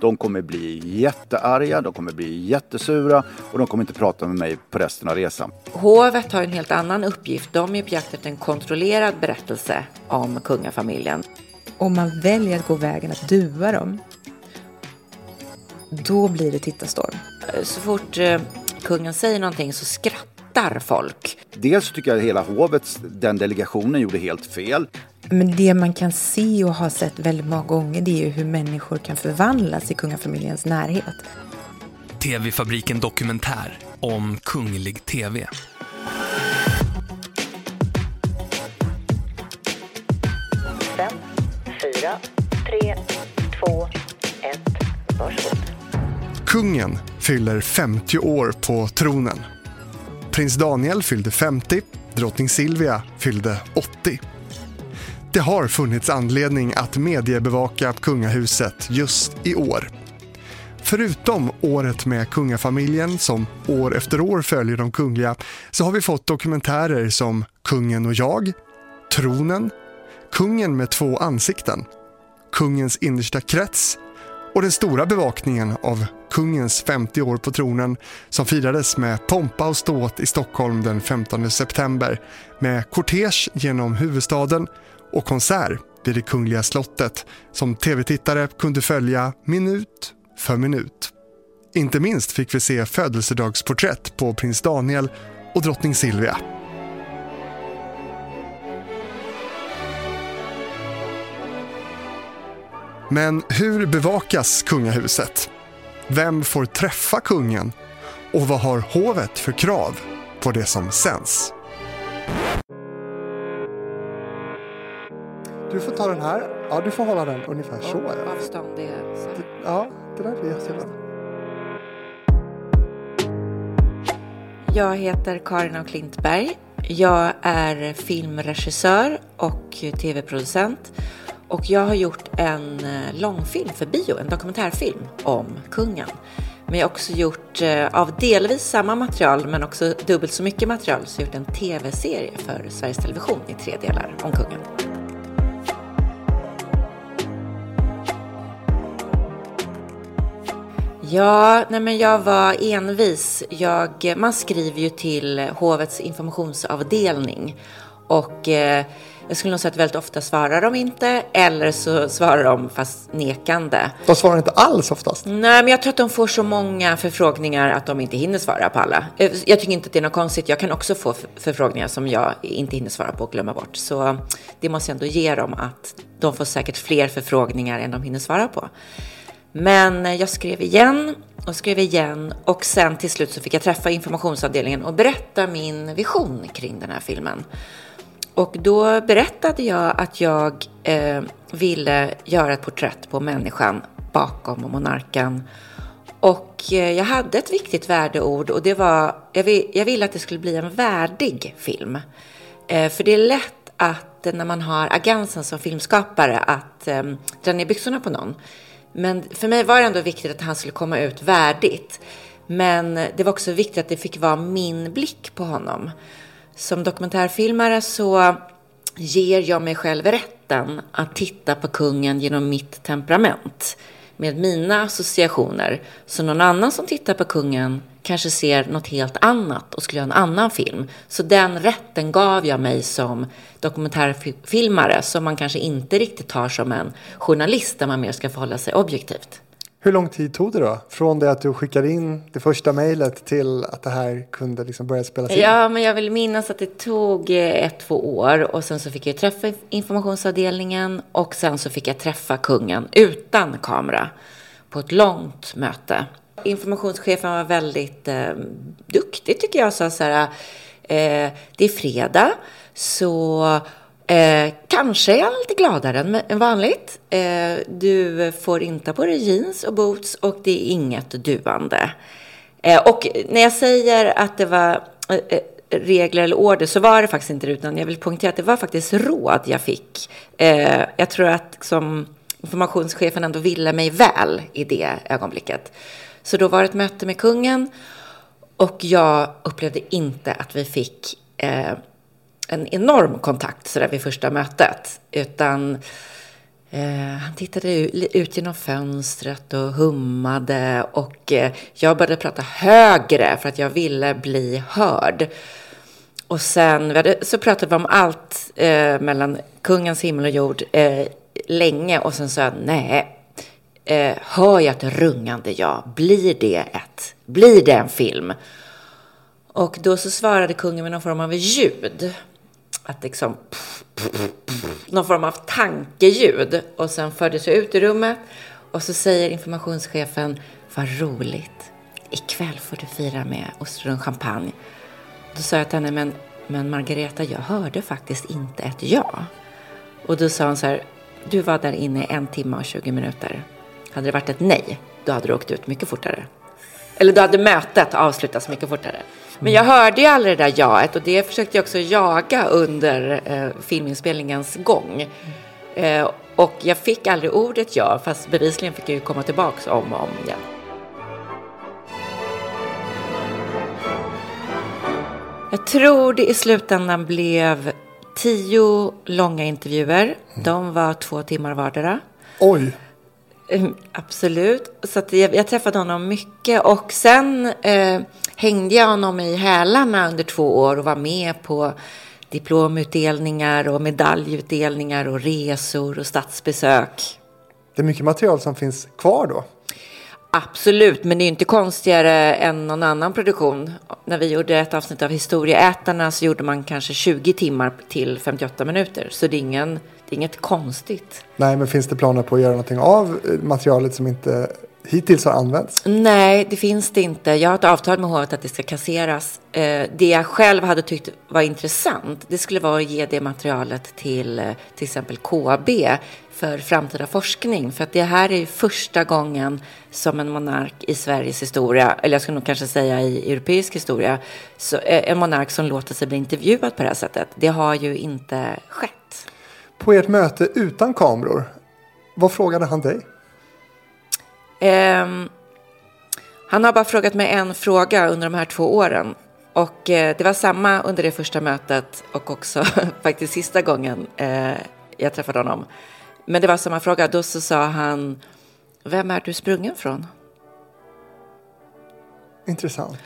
De kommer bli jättearga, de kommer bli jättesura och de kommer inte prata med mig på resten av resan. Hovet har en helt annan uppgift. De är på jakt efter en kontrollerad berättelse om kungafamiljen. Om man väljer att gå vägen att dua dem, då blir det tittarstorm. Så fort eh, kungen säger någonting så skrattar folk. Dels tycker jag att hela hovet, den delegationen gjorde helt fel. Men det man kan se och har sett väldigt många gånger det är ju hur människor kan förvandlas i kungafamiljens närhet. TV-fabriken Dokumentär om kunglig TV. Fem, fyra, tre, två, ett. Varsågod. Kungen fyller 50 år på tronen. Prins Daniel fyllde 50, drottning Silvia fyllde 80. Det har funnits anledning att mediebevaka kungahuset just i år. Förutom året med kungafamiljen som år efter år följer de kungliga så har vi fått dokumentärer som Kungen och jag, Tronen, Kungen med två ansikten, Kungens innersta krets och den stora bevakningen av kungens 50 år på tronen som firades med pompa och ståt i Stockholm den 15 september med kortege genom huvudstaden och konsert vid det kungliga slottet som tv-tittare kunde följa minut för minut. Inte minst fick vi se födelsedagsporträtt på prins Daniel och drottning Silvia. Men hur bevakas kungahuset? Vem får träffa kungen? Och vad har hovet för krav på det som sänds? Du får ta den här. Ja, du får hålla den ungefär så. Ja, Avstånd är så. ja det där blir jättebra. Jag heter Karin af Klintberg. Jag är filmregissör och tv-producent. Och jag har gjort en eh, långfilm för bio, en dokumentärfilm om kungen. Men jag har också gjort eh, av delvis samma material men också dubbelt så mycket material så jag har gjort en tv-serie för Sveriges Television i tre delar om kungen. Ja, nej men jag var envis. Jag, man skriver ju till hovets informationsavdelning och eh, jag skulle nog säga att väldigt ofta svarar de inte eller så svarar de fast nekande. De svarar inte alls oftast. Nej, men jag tror att de får så många förfrågningar att de inte hinner svara på alla. Eh, Jag tycker inte att det är något konstigt. Jag kan också få förfrågningar som jag inte hinner svara på och glömma bort. Så det måste jag ändå ge dem att de får säkert fler förfrågningar än de hinner svara på. Men eh, jag skrev igen och skrev igen och sen till slut så fick jag träffa informationsavdelningen och berätta min vision kring den här filmen. Och då berättade jag att jag eh, ville göra ett porträtt på människan bakom monarken. Och eh, jag hade ett viktigt värdeord och det var, jag, vill, jag ville att det skulle bli en värdig film. Eh, för det är lätt att eh, när man har agensen som filmskapare att eh, dra ner byxorna på någon. Men för mig var det ändå viktigt att han skulle komma ut värdigt. Men det var också viktigt att det fick vara min blick på honom. Som dokumentärfilmare så ger jag mig själv rätten att titta på kungen genom mitt temperament. Med mina associationer. Så någon annan som tittar på kungen kanske ser något helt annat och skulle göra en annan film. Så den rätten gav jag mig som dokumentärfilmare som man kanske inte riktigt tar som en journalist där man mer ska förhålla sig objektivt. Hur lång tid tog det då? Från det att du skickade in det första mejlet till att det här kunde liksom börja spelas in? Ja, men jag vill minnas att det tog eh, ett, två år och sen så fick jag träffa informationsavdelningen och sen så fick jag träffa kungen utan kamera på ett långt möte. Informationschefen var väldigt eh, duktig tycker jag. Sa så här, eh, det är fredag så eh, kanske är han lite gladare än, än vanligt. Eh, du får inte på dig jeans och boots och det är inget duande. Eh, och när jag säger att det var eh, eh, regler eller order så var det faktiskt inte det, utan jag vill poängtera att det var faktiskt råd jag fick. Eh, jag tror att som informationschefen ändå ville mig väl i det ögonblicket. Så då var det ett möte med kungen och jag upplevde inte att vi fick eh, en enorm kontakt sådär vid första mötet, utan Eh, han tittade ut, genom fönstret och hummade och eh, jag började prata högre för att jag ville bli hörd. Och sen hade- så pratade vi om allt eh, mellan kungens himmel och jord eh, länge och sen sa jag nej. Eh, hör jag ett rungande ja, blir det ett, blir det en film? Och då så svarade kungen med någon form av ljud. Att liksom, någon form av tankeljud. Och sen fördes jag ut i rummet. Och så säger informationschefen, vad roligt. Ikväll får du fira med ostron champagne. Då sa jag till henne, men, men Margareta, jag hörde faktiskt inte ett ja. Och då sa hon så här, du var där inne en timme och 20 minuter. Hade det varit ett nej, då hade du åkt ut mycket fortare. Eller då hade mötet avslutats mycket fortare. Men jag hörde ju aldrig det där jaet och det försökte jag också jaga under eh, filminspelningens gång. Eh, och jag fick aldrig ordet ja, fast bevisligen fick jag ju komma tillbaks om och om igen. Jag tror det i slutändan blev tio långa intervjuer. De var två timmar vardera. Oj, Absolut. Så jag, jag träffade honom mycket och sen eh, hängde jag honom i hälarna under två år och var med på diplomutdelningar och medaljutdelningar och resor och statsbesök. det är mycket material som finns kvar då. Absolut, men det är inte konstigare än någon annan produktion. När vi gjorde ett avsnitt av Historieätarna så gjorde man kanske 20 timmar till 58 minuter. Så det är, ingen, det är inget konstigt. Nej, men finns det planer på att göra någonting av eh, materialet som inte hittills har använts? Nej, det finns det inte. Jag har ett avtal med hovet att det ska kasseras. Eh, Det jag själv hade tyckt var intressant, det skulle vara att ge det materialet till eh, till exempel KB för framtida forskning. För att det här är ju första gången som en monark i Sveriges historia, eller jag skulle nog kanske säga i europeisk historia, en monark som låter sig bli intervjuad på det här sättet. Det har ju inte skett. På ert möte utan kameror, vad frågade han dig? Ehm, han har bara frågat mig en fråga under de här två åren. Och eh, det var samma under det första mötet och också faktiskt sista gången eh, jag träffade honom. Men det var samma fråga. Då så sa han, vem är du sprungen från? Intressant.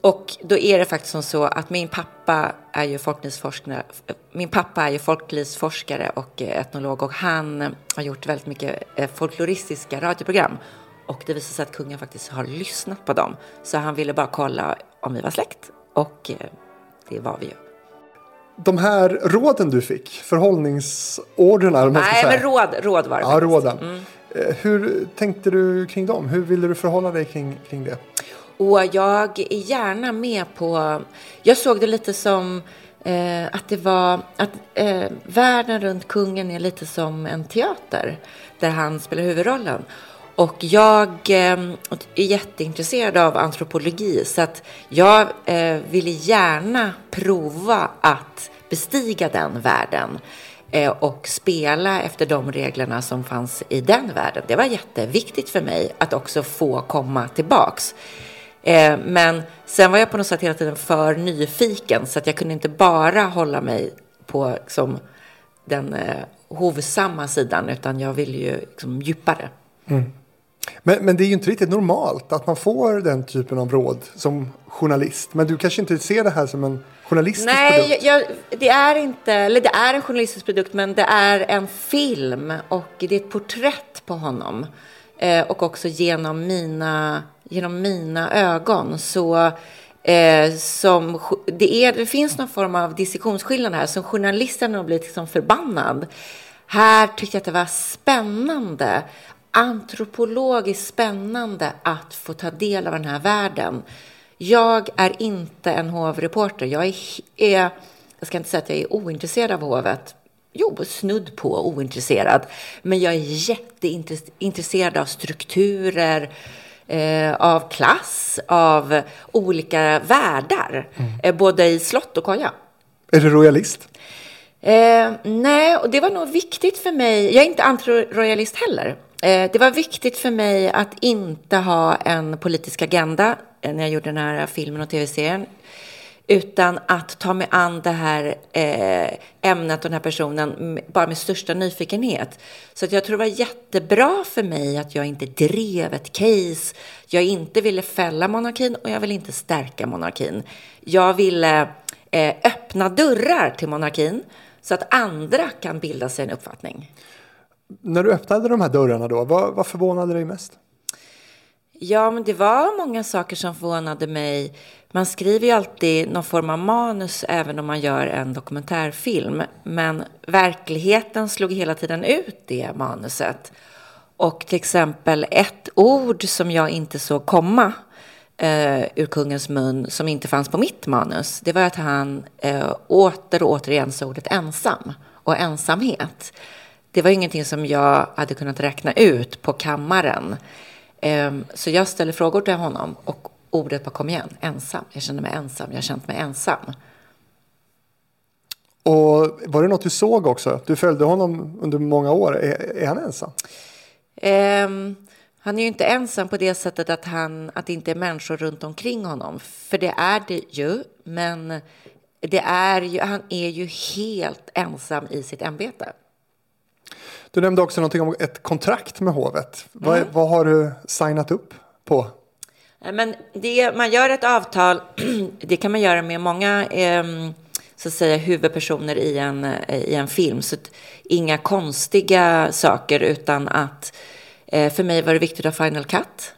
Och då är det faktiskt som så att min pappa är ju folklivsforskare, min pappa är ju folklivsforskare och eh, etnolog och han eh, har gjort väldigt mycket eh, folkloristiska radioprogram. Och det visar sig att kungen faktiskt har lyssnat på dem. Så han ville bara kolla om vi var släkt. Och det var vi ju. De här råden du fick, förhållningsorderna, Nej, säga. men råd, råd var det Ja, faktiskt. råden. Eh, Hur tänkte du kring dem? Hur ville du förhålla dig kring, kring det? Och jag är gärna med på... Jag såg det lite som eh, att det var... Att eh, världen runt kungen är lite som en teater där han spelar huvudrollen. Och jag eh, är jätteintresserad av antropologi så att jag eh, ville gärna prova att bestiga den världen eh, och spela efter de reglerna som fanns i den världen. Det var jätteviktigt för mig att också få komma tillbaks. Eh, men sen var jag på något sätt hela tiden för nyfiken så att jag kunde inte bara hålla mig på liksom, den eh, hovsamma sidan utan jag ville ju liksom, djupare. Men, men det är ju inte riktigt normalt att man får den typen av råd som journalist. Men du kanske inte ser det här som en journalistisk Nej, produkt? jag, det är inte, eller det är en journalistisk produkt, men det är en film och det är ett porträtt på honom. Eh, och också genom mina, genom mina ögon. Så eh, som, det, är, det finns någon form av distinktionsskillnad här. Som journalisten har blivit liksom förbannad. Här tyckte jag att det var spännande, antropologiskt spännande att få ta del av den här världen. Jag är inte en hovreporter. Jag är, är, jag ska inte säga att jag är ointresserad av hovet. Jo, snudd på ointresserad. Men jag är jätteintresserad av strukturer, eh, av klass, av olika världar. Eh, både i slott och koja. Är du royalist? Eh, nej, och det var nog viktigt för mig. Jag är inte antiroyalist heller. Eh, det var viktigt för mig att inte ha en politisk agenda eh, när jag gjorde den här filmen och tv-serien. Utan att ta mig an det här eh, ämnet och den här personen bara med största nyfikenhet. Så att jag tror det var jättebra för mig att jag inte drev ett case. Jag inte ville fälla monarkin och jag ville inte stärka monarkin. Jag ville eh, öppna dörrar till monarkin så att andra kan bilda sig en uppfattning. När du öppnade de här dörrarna då, vad, vad förvånade dig mest? Ja, men det var många saker som förvånade mig. Man skriver ju alltid någon form av manus även om man gör en dokumentärfilm. Men verkligheten slog hela tiden ut det manuset. Och till exempel ett ord som jag inte såg komma eh, ur kungens mun som inte fanns på mitt manus. Det var att han eh, åter och återigen sa ordet ensam och ensamhet. Det var ingenting som jag hade kunnat räkna ut på kammaren. Eh, så jag ställde frågor till honom och ordet bara kom igen. Ensam. Jag kände mig ensam. Jag har känt mig ensam. Och var det något du såg också? Du följde honom under många år. Är, är han ensam? Um, han är ju inte ensam på det sättet att, han, att det inte är människor runt omkring honom. För det är det ju. Men det är ju, han är ju helt ensam i sitt ämbete. Du nämnde också någonting om ett kontrakt med hovet. Mm. Vad, vad har du signat upp på? Eh, men det, man gör ett avtal, det kan man göra med många ehm, så att säga, huvudpersoner i en, eh, i en film. Så inga konstiga saker utan att eh, för mig var det viktigt att ha final cut.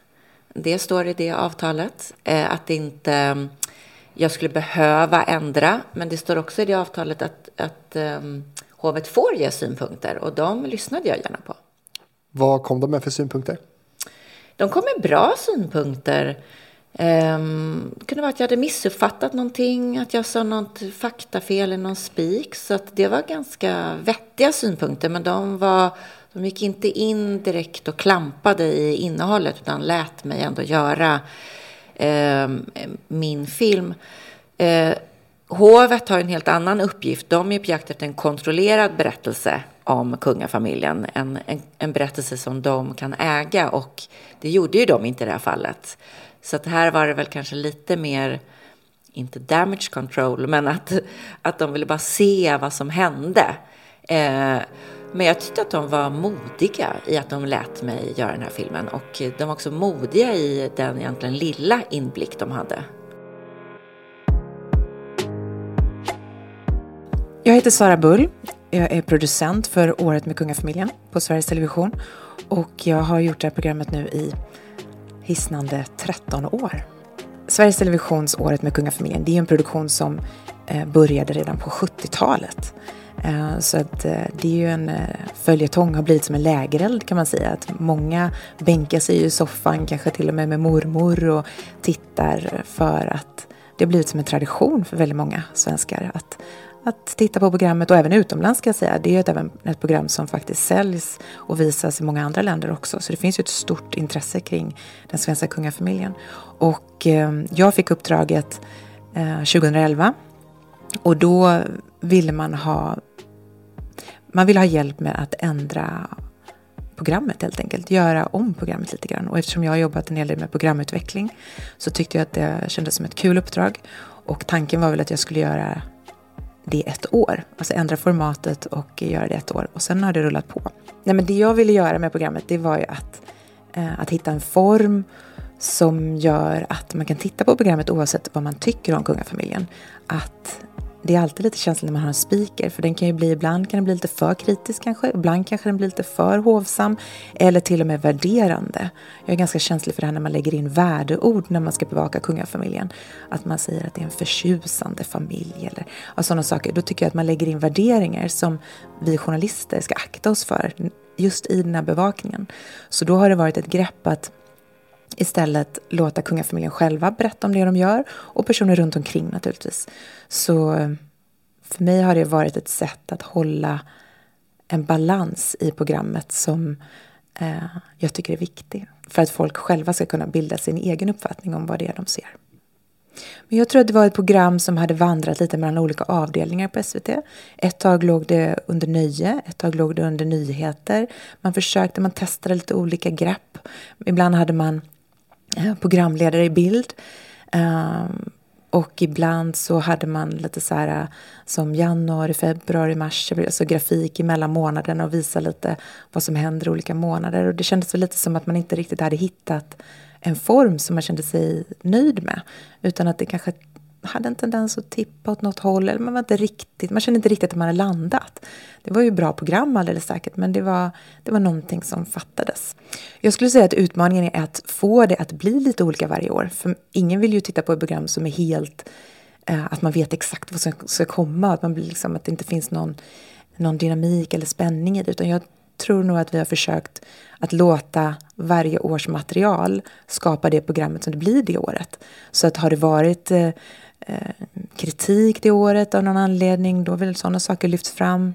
Det står i det avtalet. Att inte ehm, jag skulle behöva ändra. Men det står också i det avtalet att, att ehm, hovet får ge synpunkter och de lyssnade jag gärna på. Vad kom de med för synpunkter? De kom med bra synpunkter. Um, det kunde vara att jag hade missuppfattat någonting, att jag sa något faktafel i någon spik. Så att det var ganska vettiga synpunkter, men de, var, de gick inte in direkt och klampade i innehållet, utan lät mig ändå göra um, min film. Uh, hovet har en helt annan uppgift. De är på jakt efter en kontrollerad berättelse om kungafamiljen. En, en, en, berättelse som de kan äga och det gjorde ju de inte i det här fallet. Så att här var det väl kanske lite mer, inte damage control, men att, att de ville bara se vad som hände. Eh, men jag tyckte att de var modiga i att de lät mig göra den här filmen och de var också modiga i den egentligen lilla inblick de hade. Jag heter Sara Bull. Jag är producent för Året med kungafamiljen på Sveriges Television. Och jag har gjort det här programmet nu i hisnande 13 år. Sveriges Televisions Året med kungafamiljen, det är en produktion som eh, började redan på 70-talet. Eh, så att eh, det är ju en följetong, har blivit som en lägereld kan man säga. Att många bänkar sig i soffan, kanske till och med med mormor och tittar för att det har blivit som en tradition för väldigt många svenskar att att titta på programmet och även utomlands ska jag säga. Det är ett, även ett program som faktiskt säljs och visas i många andra länder också. Så det finns ju ett stort intresse kring den svenska kungafamiljen. Och eh, jag fick uppdraget eh, 2011 och då ville man ha man ville ha hjälp med att ändra programmet helt enkelt, göra om programmet lite grann. Och eftersom jag har jobbat en hel del med programutveckling så tyckte jag att det kändes som ett kul uppdrag. Och tanken var väl att jag skulle göra det ett år. Alltså ändra formatet och göra det ett år. Och sen har det rullat på. Nej, men det jag ville göra med programmet det var ju att, eh, att hitta en form som gör att man kan titta på programmet oavsett vad man tycker om kungafamiljen. Att det är alltid lite känsligt när man har en speaker för den kan ju bli, ibland kan den bli lite för kritisk kanske, ibland kanske den blir lite för hovsam eller till och med värderande. Jag är ganska känslig för det här när man lägger in värdeord när man ska bevaka kungafamiljen. Att man säger att det är en förtjusande familj eller ja, sådana saker. Då tycker jag att man lägger in värderingar som vi journalister ska akta oss för just i den här bevakningen. Så då har det varit ett grepp att istället låta kungafamiljen själva berätta om det de gör och personer runt omkring naturligtvis. Så eh, för mig har det varit ett sätt att hålla en balans i programmet som eh, jag tycker är viktig. För att folk själva ska kunna bilda sin egen uppfattning om vad det är de ser. Men jag tror att det var ett program som hade vandrat lite mellan olika avdelningar på SVT. Ett tag låg det under nöje, ett tag låg det under nyheter. Man försökte, man testade lite olika grepp. Ibland hade man Eh, programledare i bild. Ehm, och ibland så hade man lite så här eh, som januari, februari, mars, alltså grafik mellan månaderna och visa lite vad som händer i olika månader. Och det kändes väl lite som att man inte riktigt hade hittat en form som man kände sig nöjd med. Utan att det kanske hade en tendens att tippa åt något håll. Eller man, var inte riktigt, man kände inte riktigt att man hade landat. Det var ju bra program alldeles säkert, men det var, det var någonting som fattades. Jag skulle säga att utmaningen är att få det att bli lite olika varje år. För ingen vill ju titta på ett program som är helt... Eh, att man vet exakt vad som ska komma. Att, man blir liksom, att det inte finns någon, någon dynamik eller spänning i det. Utan jag tror nog att vi har försökt att låta varje års material skapa det programmet som det blir det året. Så att har det varit eh, Eh, kritik det året av någon anledning, då vill sådana saker lyfts fram.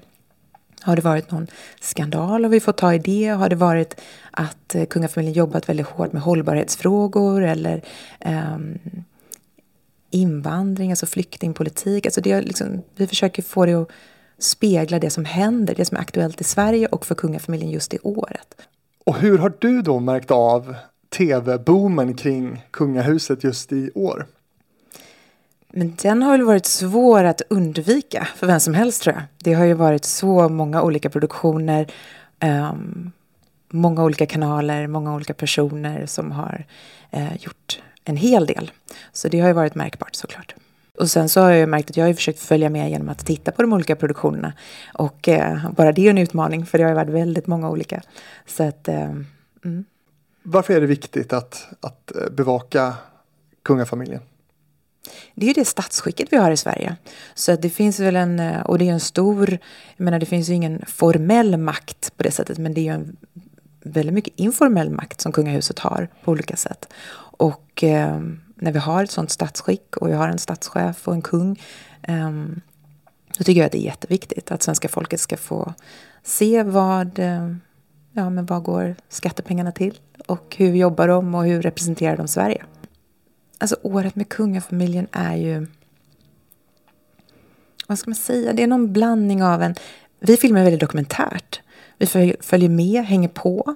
Har det varit någon skandal och vi fått ta i det. Har det varit att eh, kungafamiljen jobbat väldigt hårt med hållbarhetsfrågor eller um, invandring, alltså flyktingpolitik. Alltså det är liksom, vi försöker få det att spegla det som händer, det som är aktuellt i Sverige och för kungafamiljen just det året. Och hur har du då märkt av tv-boomen kring kungahuset just i år? Men den har väl varit svår att undvika för vem som helst tror jag. Det har ju varit så många olika produktioner, um, många olika kanaler, många olika personer som har uh, gjort en hel del. Så det har ju varit märkbart såklart. Och sen så har jag märkt att jag har försökt följa med genom att titta på de olika produktionerna. Och eh, bara det är en utmaning för det har ju varit väldigt många olika. Så att, eh, mm. Varför är det viktigt att, att eh, bevaka kungafamiljen? Det är ju det statsskicket vi har i Sverige. Så det finns väl en, eh, och det är en stor, jag menar det finns ju ingen formell makt på det sättet, men det är ju en väldigt mycket informell makt som kungahuset har på olika sätt. Och eh, när vi har ett sådant statsskick och vi har en statschef och en kung, eh, då tycker jag att det är jätteviktigt att svenska folket ska få se vad, eh, ja men vad går skattepengarna till och hur jobbar de och hur representerar de Sverige? Alltså året med kungafamiljen är ju... Vad ska man säga? Det är någon blandning av en... Vi filmar väldigt dokumentärt. Vi följer med, hänger på.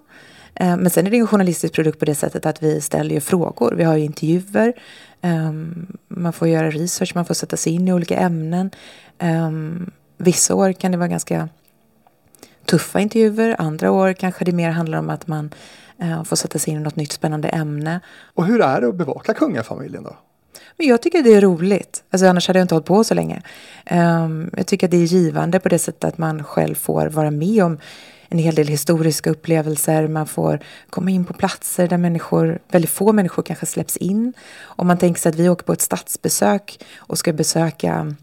Eh, men sen är det en journalistisk produkt på det sättet att vi ställer ju frågor. Vi har ju intervjuer. Ehm, man får göra research, man får sätta sig in i olika ämnen. Ehm, vissa år kan det vara ganska tuffa intervjuer. Andra år kanske det mer handlar om att man eh, få sätta sig in i något nytt spännande ämne. Och hur är det att bevaka kungafamiljen då? Men jag tycker det är roligt. Alltså, annars hade jag inte hållit på så länge. Um, jag tycker det är givande på det sättet att man själv får vara med om en hel del historiska upplevelser. Man får komma in på platser där människor, väldigt få människor kanske släpps in. Om man tänker sig att vi åker på ett statsbesök och ska besöka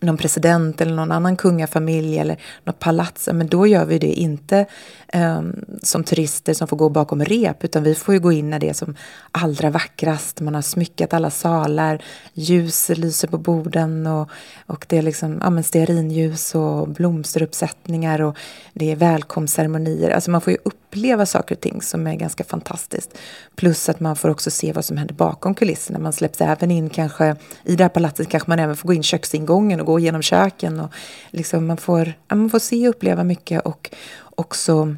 någon president eller någon annan kungafamilj eller något palats, men då gör vi det inte um, som turister som får gå bakom rep, utan vi får ju gå in när det är som allra vackrast. Man har smyckat alla salar, ljus lyser på borden och, och det är liksom ja, men stearinljus och blomsteruppsättningar och det är välkomstceremonier. Alltså man får ju uppleva saker och ting som är ganska fantastiskt. Plus att man får också se vad som händer bakom kulisserna. Man släpps även in kanske, i det här palatset kanske man även får gå in köksingången och gå igenom köken. Och liksom man, får, man får se och uppleva mycket och också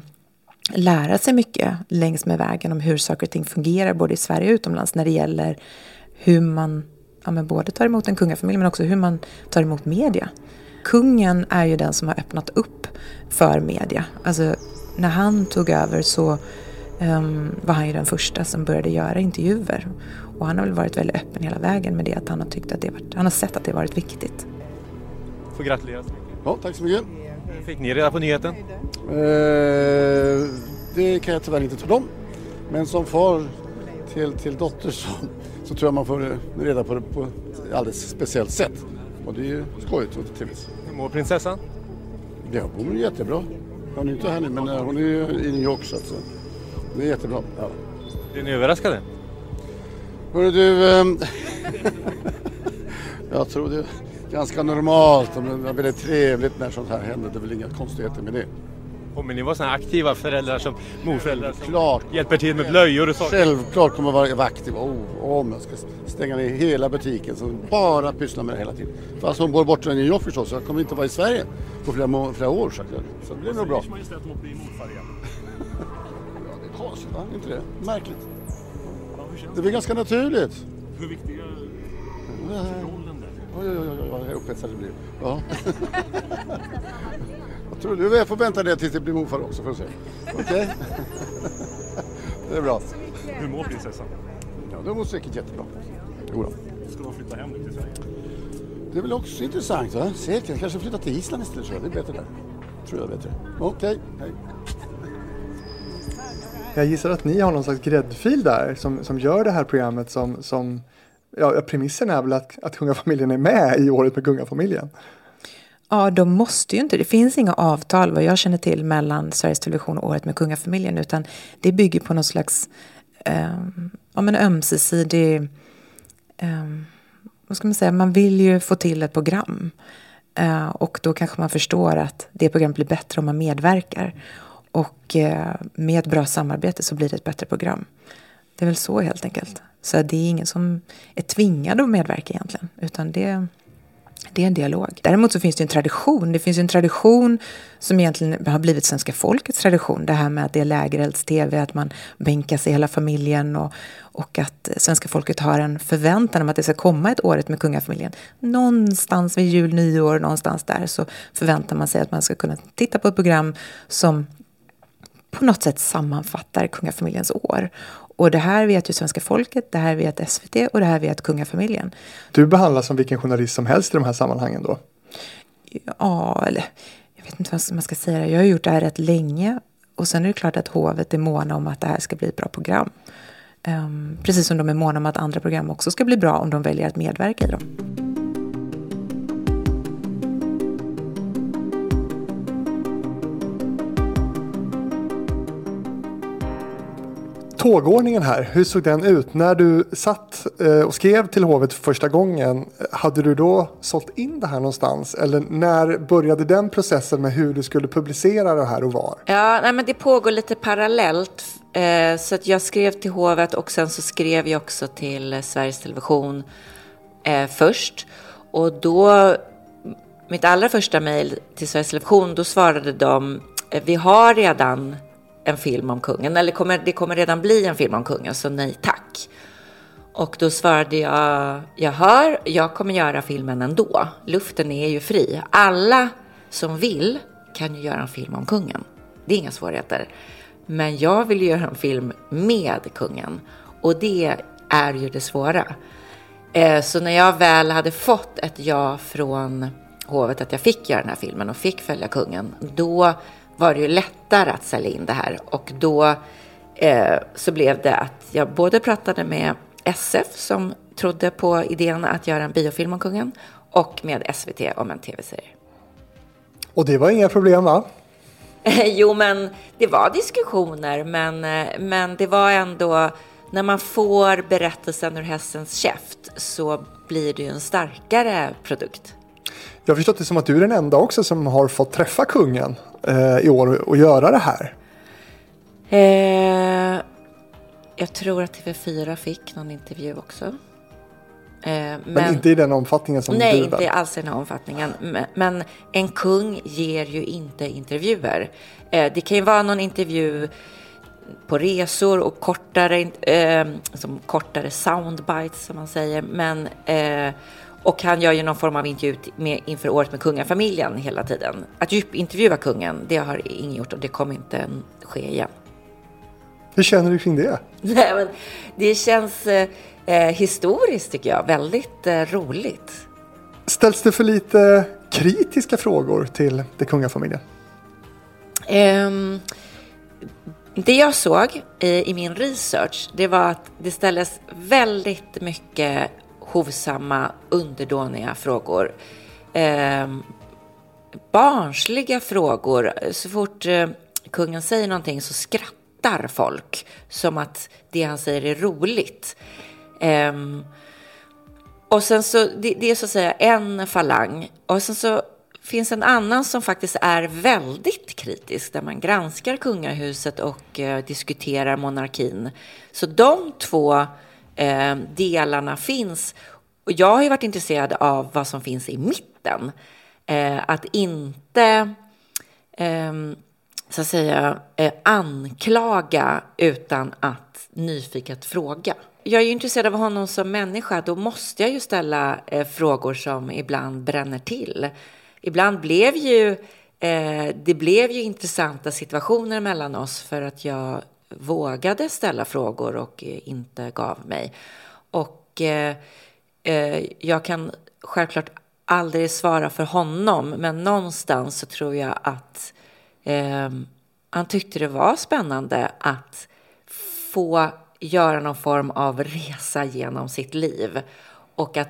lära sig mycket längs med vägen om hur saker och ting fungerar både i Sverige och utomlands när det gäller hur man ja, men både tar emot en kungafamilj men också hur man tar emot media. Kungen är ju den som har öppnat upp för media. Alltså när han tog över så um, var han ju den första som började göra intervjuer. Och han har väl varit väldigt öppen hela vägen med det att han har tyckt att det varit, han har sett att det varit viktigt. Får gratulera så mycket. Ja, tack så mycket. Fick ni reda på nyheten? Eh, det kan jag tyvärr inte tala om. Men som far till, till dotter så, så tror jag man får reda på det på ett alldeles speciellt sätt. Och det är ju skojigt och trevligt. Hur mår prinsessan? Ja, hon mår jättebra. Hon är inte här nu men eh, hon är i New York så att, det är jättebra. Ja. Blir ni överraskade? Hörru du, eh, jag tror det ganska normalt. Det är väldigt trevligt när sånt här händer. Det är väl inga konstigheter med det. Kommer ni vara sådana aktiva föräldrar som morföräldrar som Klart. hjälper till med blöjor och saker? Självklart kommer jag vara aktiv. Oh, om jag ska stänga ner hela butiken så bara pyssla med det hela tiden. Fast hon bor borta i New York förstås. Jag kommer inte vara i Sverige på flera, flera år. Så, så det blir nog bra. Majestät att hon blir morfar igen? ja, det är konstigt va? Inte det? Märkligt. Det blir ganska naturligt. Hur viktiga Oj, oj, oj, oj, vad upphetsad det blir. Ja. jag tror du jag får vänta det tills det blir morfar också får se. Okej? det är bra. Hur mår prinsessan? Ja, det mår säkert jättebra. Jodå. Ska de flytta hem till Sverige? Det är väl också intressant va? Säkert. Kanske flytta till Island istället. Det är bättre där. Tror jag är bättre. Okej, hej. Jag gissar att ni har någon slags gräddfil där som, som gör det här programmet som, som ja, premissen är väl att, att kungafamiljen är med i året med kungafamiljen. Ja, de måste ju inte. Det finns inga avtal vad jag känner till mellan Sveriges Television och Året med kungafamiljen utan det bygger på någon slags eh, ja, men ömsesidig eh, vad ska man säga, man vill ju få till ett program. Eh, och då kanske man förstår att det programmet blir bättre om man medverkar. Och eh, med ett bra samarbete så blir det ett bättre program. Det är väl så helt enkelt. Så det är ingen som är tvingad att medverka egentligen. Utan det, det är en dialog. Däremot så finns det en tradition. Det finns en tradition som egentligen har blivit svenska folkets tradition. Det här med att det är lägerelds-tv, att man bänkar sig hela familjen och, och att svenska folket har en förväntan om att det ska komma ett året med kungafamiljen. Någonstans vid jul, nyår, någonstans där så förväntar man sig att man ska kunna titta på ett program som på något sätt sammanfattar kungafamiljens år. Och det här vet ju svenska folket, det här vet SVT och det här vet kungafamiljen. Du behandlas som vilken journalist som helst i de här sammanhangen då? Ja, eller jag vet inte vad man ska säga. Jag har gjort det här rätt länge. Och sen är det klart att hovet är måna om att det här ska bli ett bra program. Um, precis som de är måna om att andra program också ska bli bra om de väljer att medverka i dem. Tågordningen här, hur såg den ut? När du satt eh, och skrev till hovet första gången, hade du då sålt in det här någonstans? Eller när började den processen med hur du skulle publicera det här och var? Ja, nej, men det pågår lite parallellt. Eh, så att jag skrev till hovet och sen så skrev jag också till Sveriges Television eh, först. Och då, mitt allra första mejl till Sveriges Television, då svarade de, vi har redan en film om kungen, eller kommer, det kommer redan bli en film om kungen, så nej tack. Och då svarade jag, jag hör, jag kommer göra filmen ändå. Luften är ju fri. Alla som vill kan ju göra en film om kungen. Det är inga svårigheter. Men jag vill göra en film med kungen. Och det är ju det svåra. Eh, så när jag väl hade fått ett ja från hovet att jag fick göra den här filmen och fick följa kungen, då var det ju lättare att sälja in det här. Och då eh, så blev det att jag både pratade med SF som trodde på idén att göra en biofilm om kungen och med SVT om en tv-serie. Och det var inga problem va? jo, men det var diskussioner, men, eh, men det var ändå när man får berättelsen ur hästens käft så blir det ju en starkare produkt. Jag har förstått det som att du är den enda också som har fått träffa kungen eh, i år och göra det här. Eh, jag tror att TV4 fick någon intervju också. Eh, men, men, inte i den omfattningen som nej, du Nej, inte alls i den omfattningen. Men, men, en kung ger ju inte intervjuer. Eh, det kan ju vara någon intervju på resor och kortare, eh, som kortare soundbites som man säger. Men eh, och han gör ju någon form av intervju med, inför året med kungafamiljen hela tiden. Att djupintervjua kungen, det har ingen gjort och det kommer inte ske igen. Hur känner du kring det? Nej, men det känns eh, eh, historiskt tycker jag, väldigt eh, roligt. Ställs det för lite kritiska frågor till det kungafamiljen? Um, det jag såg i, i min research, det var att det ställdes väldigt mycket hovsamma, underdåniga frågor. Eh, barnsliga frågor. Så fort eh, kungen säger någonting så skrattar folk som att det han säger är roligt. Eh, och sen så, det, det, är så att säga en falang. Och sen så finns en annan som faktiskt är väldigt kritisk, där man granskar kungahuset och eh, diskuterar monarkin. Så de två eh, delarna finns. Och jag har ju varit intresserad av vad som finns i mitten. Eh, att inte eh, så att säga eh, anklaga utan att nyfiket fråga. jag är ju intresserad av honom som människa. Då måste jag ju ställa eh, frågor som ibland bränner till. Ibland blev ju eh, det blev ju intressanta situationer mellan oss för att jag vågade ställa frågor och eh, inte gav mig. Och eh, eh, jag kan självklart aldrig svara för honom, men någonstans så tror jag att eh, han tyckte det var spännande att få göra någon form av resa genom sitt liv och att,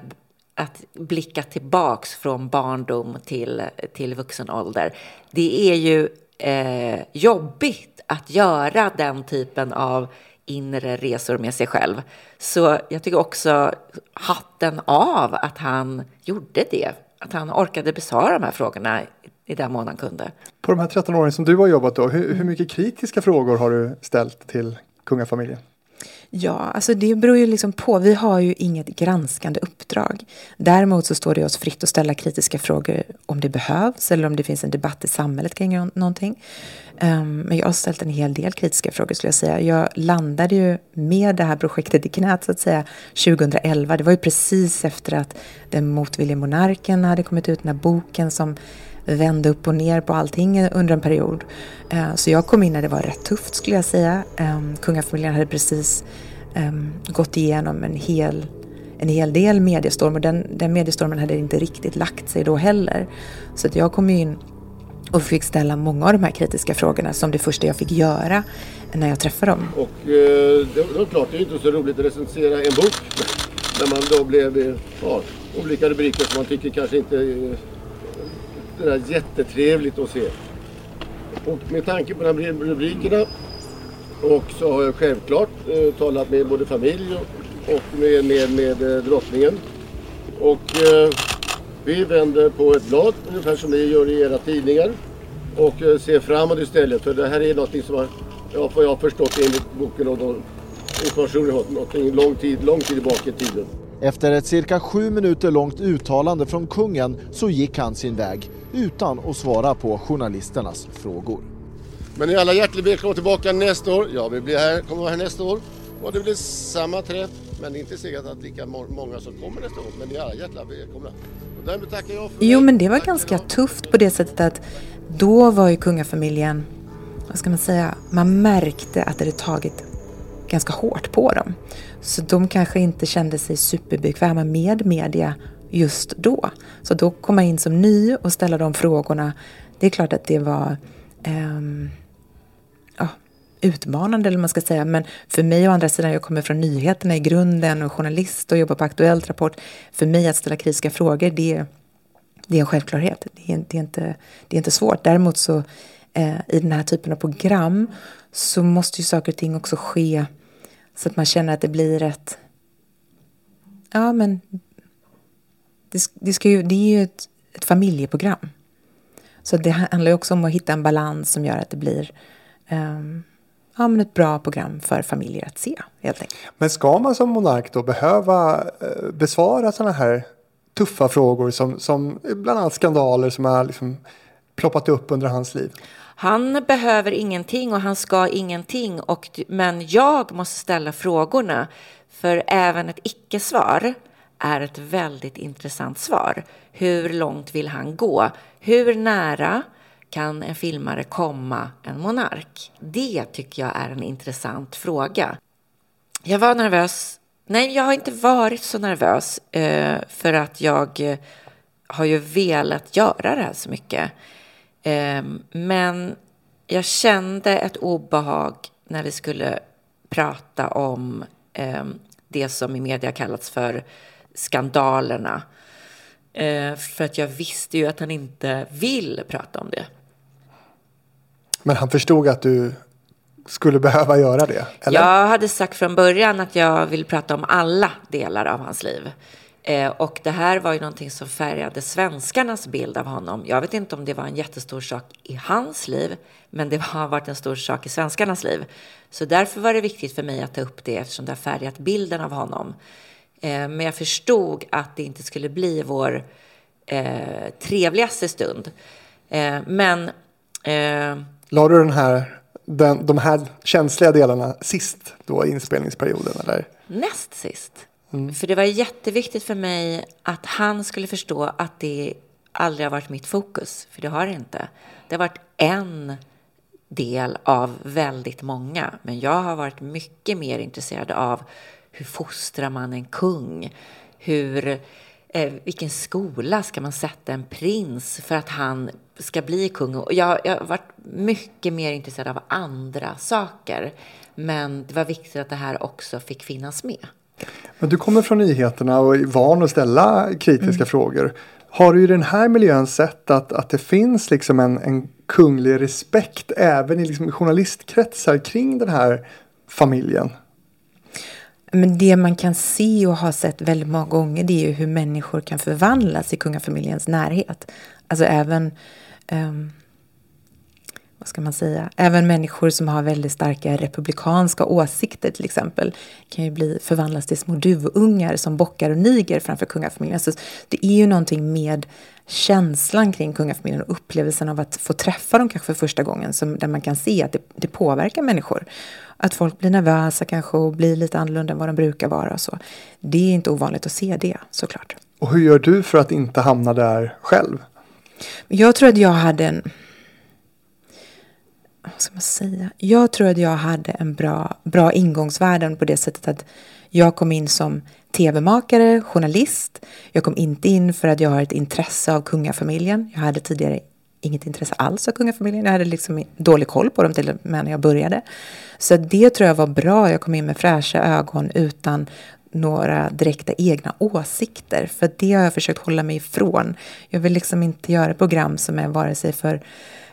att blicka tillbaks från barndom till, till vuxen ålder. Det är ju eh, jobbigt att göra den typen av inre resor med sig själv. Så jag tycker också hatten av att han gjorde det. Att han orkade besvara de här frågorna i den mån han kunde. På de här 13 åren som du har jobbat då, hur, hur mycket kritiska frågor har du ställt till kungafamiljen? Ja, alltså det beror ju liksom på. Vi har ju inget granskande uppdrag. Däremot så står det oss fritt att ställa kritiska frågor om det behövs eller om det finns en debatt i samhället kring någonting. Ehm, men jag har ställt en hel del kritiska frågor skulle jag säga. Jag landade ju med det här projektet i knät så att säga 2011. Det var ju precis efter att Den motvillige monarken hade kommit ut, den här boken som vände upp och ner på allting under en period. Eh, så jag kom in när det var rätt tufft skulle jag säga. Ehm, kungafamiljen hade precis ehm, gått igenom en hel en hel del mediestorm och den, den mediestormen hade inte riktigt lagt sig då heller. Så att jag kom in och fick ställa många av de här kritiska frågorna som det första jag fick göra när jag träffade dem. Och eh, det var klart, det är inte så roligt att recensera en bok när man då blev eh, ja, olika rubriker som man tycker kanske inte eh, det är jättetrevligt att se. Och med tanke på de här rubrikerna och så har jag självklart eh, talat med både familj och, och med, med, med eh, drottningen. Och eh, vi vänder på ett blad, ungefär som ni gör i era tidningar. Och eh, ser framåt istället. För det här är något som har, ja, vad jag har förstått enligt boken och de informationer jag har någonting lång tid, lång tid tillbaka i tiden. Efter ett cirka sju minuter långt uttalande från kungen så gick han sin väg utan att svara på journalisternas frågor. Men ni är alla hjärtligt välkomna tillbaka nästa år. Jag vill bli här, kommer vara här nästa år. Och det blir samma träff, men det är inte säkert att lika många som kommer nästa år. Men ni är alla hjärtligt välkomna. Därmed tackar jag för Jo, men det var ganska tufft på det sättet att då var ju kungafamiljen, vad ska man säga, man märkte att det hade tagit ganska hårt på dem. Så de kanske inte kände sig superbekväma med media just då. Så då komma in som ny och ställa de frågorna, det är klart att det var um, ja, utmanande eller man ska säga. Men för mig å andra sidan, jag kommer från nyheterna i grunden och journalist och jobbar på Aktuellt Rapport. För mig att ställa kritiska frågor, det, det är en självklarhet. Det är, det är, inte, det är inte svårt. Däremot så eh, i den här typen av program så måste ju saker och ting också ske så att man känner att det blir ett... Ja, men det, det, ska ju, det är ju ett, ett familjeprogram. Så det handlar ju också om att hitta en balans som gör att det blir um, ja, men ett bra program för familjer att se. Helt enkelt. Men ska man som monark då behöva eh, besvara sådana här tuffa frågor som, som bland annat skandaler som har liksom ploppat upp under hans liv? Han behöver ingenting och han ska ingenting, och, men jag måste ställa frågorna. För även ett icke-svar är ett väldigt intressant svar. Hur långt vill han gå? Hur nära kan en filmare komma en monark? Det tycker jag är en intressant fråga. Jag var nervös. Nej, jag har inte varit så nervös eh, för att jag eh, har ju velat göra det här så mycket. Eh, men jag kände ett obehag när vi skulle prata om det som i media kallats för skandalerna. Eh, för att jag visste ju att han inte vill prata om det. Men han förstod att du skulle behöva göra det? Eller? Jag hade sagt från början att jag vill prata om alla delar av hans liv. Eh, och det här var ju någonting som färgade svenskarnas bild av honom. Jag vet inte om det var en jättestor sak i hans liv, men det har varit en stor sak i svenskarnas liv. Så därför var det viktigt för mig att ta upp det eftersom det har färgat bilden av honom. Eh, men jag förstod att det inte skulle bli vår eh, trevligaste stund. Eh, men... Eh, La du den här den, de här känsliga delarna sist då i inspelningsperioden? Eller? Näst sist. För det var jätteviktigt för mig att han skulle förstå att det aldrig har varit mitt fokus. För det har det inte. Det har varit en del av väldigt många. Men jag har varit mycket mer intresserad av hur fostrar man en kung? Hur, eh, vilken skola ska man sätta en prins för att han ska bli kung? Och jag, jag har varit mycket mer intresserad av andra saker. Men det var viktigt att det här också fick finnas med. Men du kommer från nyheterna och är van att ställa kritiska frågor. Har du i den här miljön sett att, att det finns liksom en, en kunglig respekt även i liksom journalistkretsar kring den här familjen? Men det man kan se och har sett väldigt många gånger det är ju hur människor kan förvandlas i kungafamiljens närhet. Alltså även, um, vad ska man säga, även människor som har väldigt starka republikanska åsikter till exempel kan ju bli förvandlas till små duvungar som bockar och niger framför kungafamiljen. Så det är ju någonting med känslan kring kungafamiljen och upplevelsen av att få träffa dem kanske för första gången som, där man kan se att det, det påverkar människor. Att folk blir nervösa kanske och blir lite annorlunda än vad de brukar vara och så. Det är inte ovanligt att se det såklart. Och hur gör du för att inte hamna där själv? Jag tror att jag hade en... Vad ska man säga? Jag tror att jag hade en bra, bra ingångsvärden på det sättet att jag kom in som tv-makare, journalist. Jag kom inte in för att jag har ett intresse av kungafamiljen. Jag hade tidigare inget intresse alls av kungafamiljen. Jag hade liksom dålig koll på dem till och med när jag började. Så det tror jag var bra. Jag kom in med fräscha ögon utan några direkta egna åsikter. För det har jag försökt hålla mig ifrån. Jag vill liksom inte göra program som är vare sig för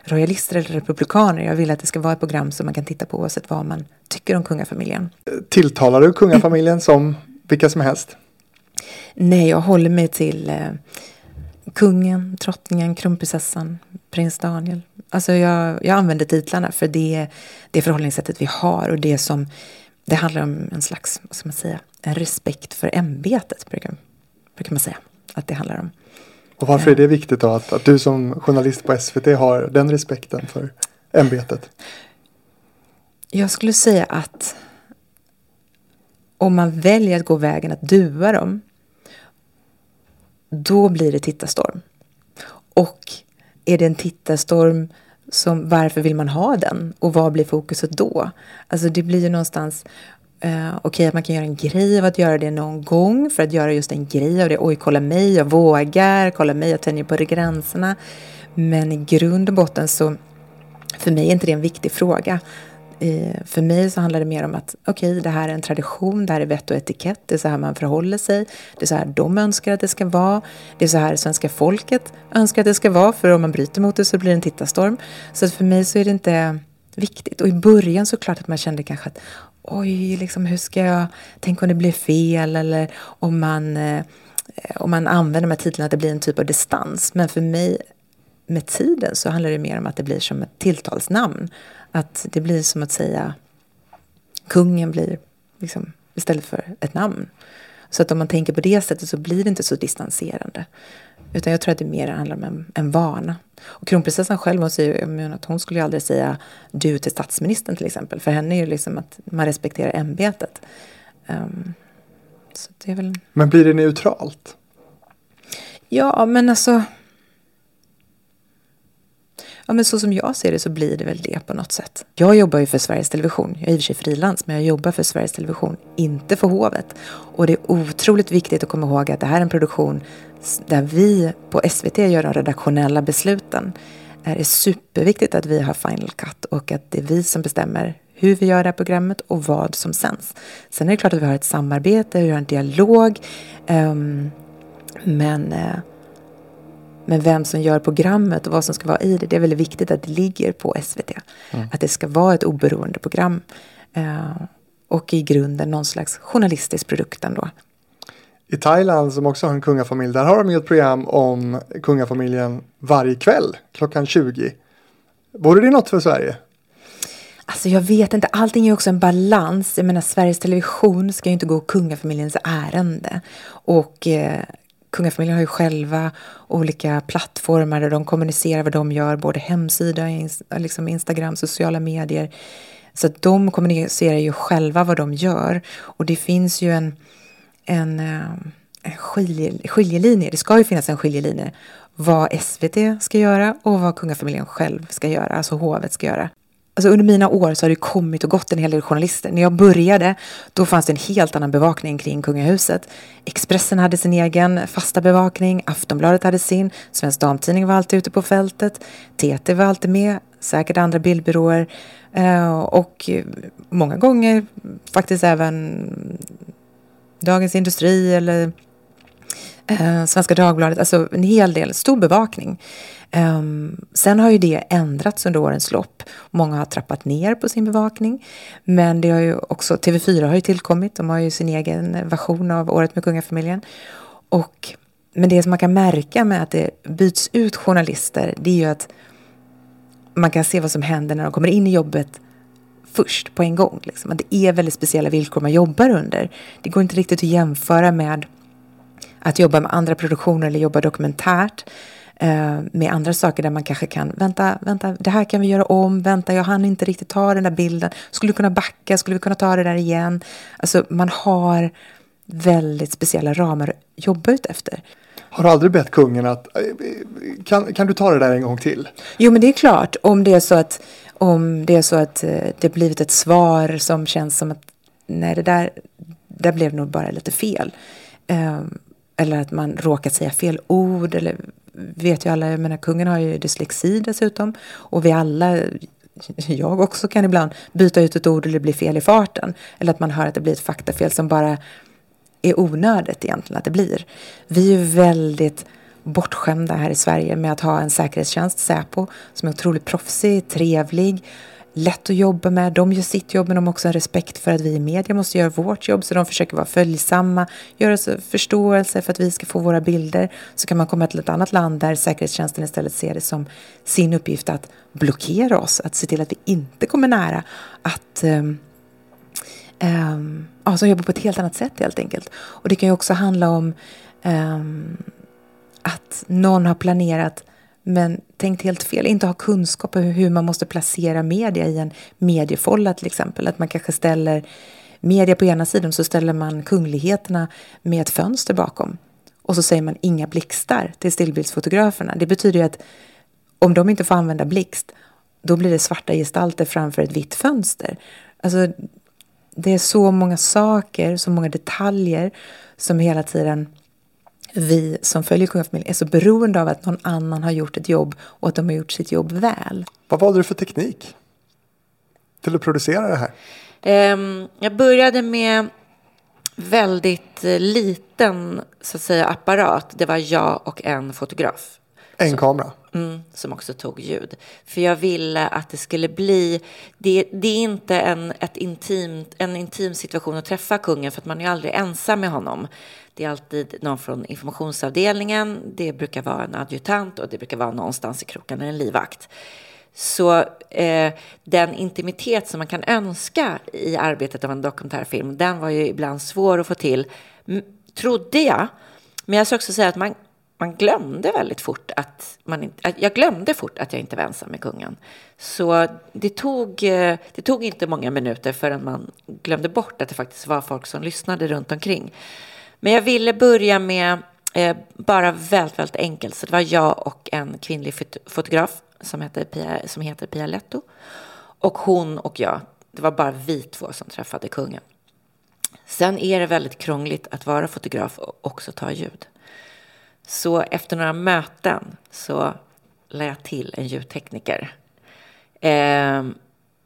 royalister eller republikaner. Jag vill att det ska vara ett program som man kan titta på oavsett vad man tycker om kungafamiljen. Tilltalar du kungafamiljen som vilka som helst? Nej, jag håller mig till eh, kungen, drottningen, kronprinsessan, prins Daniel. Alltså jag, jag använder titlarna för det är det förhållningssättet vi har och det som det handlar om en slags, vad ska man säga, en respekt för ämbetet brukar, brukar man säga att det handlar om. Och varför är det viktigt då att, att du som journalist på SVT har den respekten för ämbetet? Jag skulle säga att om man väljer att gå vägen att dua dem, då blir det tittarstorm. Och är det en tittarstorm som varför vill man ha den och vad blir fokuset då? Alltså det blir ju någonstans eh, Okej, okay, att man kan göra en grej av att göra det någon gång för att göra just en grej av det. Oj, kolla mig, jag vågar, kolla mig, jag tänjer på gränserna. Men i grund och botten så, för mig är inte det en viktig fråga. För mig så handlar det mer om att okej, okay, det här är en tradition, det här är vett och etikett, det är så här man förhåller sig, det är så här de önskar att det ska vara, det är så här svenska folket önskar att det ska vara, för om man bryter mot det så blir det en tittarstorm. Så för mig så är det inte viktigt. Och i början så klart att man kände kanske att oj, liksom, hur ska jag, tänk om det blir fel eller om man, eh, om man använder de här titlarna att det blir en typ av distans. Men för mig med tiden så handlar det mer om att det blir som ett tilltalsnamn. Att det blir som att säga kungen blir liksom, istället för ett namn. Så att om man tänker på det sättet så blir det inte så distanserande. Utan jag tror att det mer handlar om en, en vana. Och kronprinsessan själv hon säger att hon skulle ju aldrig säga du till statsministern till exempel. För henne är ju liksom att man respekterar ämbetet. Um, så det är väl... Men blir det neutralt? Ja, men alltså... Ja, men så som jag ser det så blir det väl det på något sätt. Jag jobbar ju för Sveriges Television. Jag är i och för sig frilans, men jag jobbar för Sveriges Television, inte för hovet. Och det är otroligt viktigt att komma ihåg att det här är en produktion där vi på SVT gör de redaktionella besluten. Det är superviktigt att vi har final cut och att det är vi som bestämmer hur vi gör det här programmet och vad som sänds. Sen är det klart att vi har ett samarbete, vi har en dialog. Um, men, uh, men vem som gör programmet och vad som ska vara i det, det är väldigt viktigt att det ligger på SVT. Mm. Att det ska vara ett oberoende program. Uh, och i grunden någon slags journalistisk produkt ändå. I Thailand som också har en kungafamilj, där har de ju ett program om kungafamiljen varje kväll klockan 20. Vore det något för Sverige? Alltså jag vet inte, allting är också en balans. Jag menar Sveriges Television ska ju inte gå kungafamiljens ärende. Och eh, kungafamiljen har ju själva olika plattformar där de kommunicerar vad de gör, både hemsida, liksom Instagram, sociala medier. Så att de kommunicerar ju själva vad de gör. Och det finns ju en, en, eh, en skilje, skiljelinje, det ska ju finnas en skiljelinje vad SVT ska göra och vad kungafamiljen själv ska göra, alltså hovet ska göra. Alltså under mina år så har det kommit och gått en hel del journalister. När jag började, då fanns det en helt annan bevakning kring kungahuset. Expressen hade sin egen fasta bevakning, Aftonbladet hade sin, Svensk Damtidning var alltid ute på fältet, TT var alltid med, säkert andra bildbyråer eh, och många gånger faktiskt även Dagens Industri eller eh, Svenska Dagbladet, alltså en hel del, stor bevakning. Um, sen har ju det ändrats under årens lopp. Många har trappat ner på sin bevakning. Men det har ju också, TV4 har ju tillkommit. De har ju sin egen version av Året med kungafamiljen. Och, men det som man kan märka med att det byts ut journalister, det är ju att man kan se vad som händer när de kommer in i jobbet först på en gång. Liksom. Att det är väldigt speciella villkor man jobbar under. Det går inte riktigt att jämföra med att jobba med andra produktioner eller jobba dokumentärt med andra saker där man kanske kan vänta, vänta, det här kan vi göra om, vänta, jag hann inte riktigt ta den där bilden, skulle vi kunna backa, skulle vi kunna ta det där igen? Alltså man har väldigt speciella ramar att jobba ut efter. Har du aldrig bett kungen att, eh, kan, kan du ta det där en gång till? Jo men det är klart, om det är så att, om det är så att eh, det blivit ett svar som känns som att nej det där, där blev nog bara lite fel. Um, eller att man råkat säga fel ord. Eller vet ju alla, jag menar kungen har ju dyslexi dessutom. Och vi alla, jag också kan ibland byta ut ett ord eller det blir fel i farten. Eller att man hör att det blir ett faktafel som bara är onödigt egentligen att det blir. Vi är ju väldigt bortskämda här i Sverige med att ha en säkerhetstjänst, Säpo, som är otroligt proffsig, trevlig, lätt att jobba med. De gör sitt jobb men de har också en respekt för att vi i media måste göra vårt jobb. Så de försöker vara följsamma, göra förståelse för att vi ska få våra bilder. Så kan man komma till ett annat land där säkerhetstjänsten istället ser det som sin uppgift att blockera oss. Att se till att vi inte kommer nära. Att um, um, ja, som jobbar på ett helt annat sätt helt enkelt. Och det kan ju också handla om um, att någon har planerat men tänkt helt fel, inte ha kunskap om hur man måste placera media i en mediefolla till exempel. Att man kanske ställer media på ena sidan så ställer man kungligheterna med ett fönster bakom. Och så säger man inga blixtar till stillbildsfotograferna. Det betyder ju att om de inte får använda blixt, då blir det svarta gestalter framför ett vitt fönster. Alltså, det är så många saker, så många detaljer som hela tiden vi som följer kungafamiljen är så beroende av att någon annan har gjort ett jobb och att de har gjort sitt jobb väl. Vad valde du för teknik till att producera det här? Um, jag började med väldigt eh, liten så att säga, apparat. Det var jag och en fotograf. En som, kamera? Mm, som också tog ljud. För jag ville att det skulle bli... Det, det är inte en, ett intimt, en intim situation att träffa kungen för att man är aldrig ensam med honom. Det är alltid någon från informationsavdelningen, det brukar vara en adjutant och det brukar vara någonstans i krokarna en livvakt. Så eh, den intimitet som man kan önska i arbetet av en dokumentärfilm, den var ju ibland svår att få till, trodde jag. Men jag ska också säga att man, man glömde väldigt fort att man inte, jag glömde fort att jag inte var ensam med kungen. Så det tog, eh, det tog inte många minuter förrän man glömde bort att det faktiskt var folk som lyssnade runt omkring. Men jag ville börja med eh, bara väldigt, väldigt enkelt. Så det var jag och en kvinnlig fotograf som heter Pia, som heter Pia Letto. Och hon och jag, det var bara vi två som träffade kungen. Sen är det väldigt krångligt att vara fotograf och också ta ljud. Så efter några möten så lade jag till en ljudtekniker. Eh,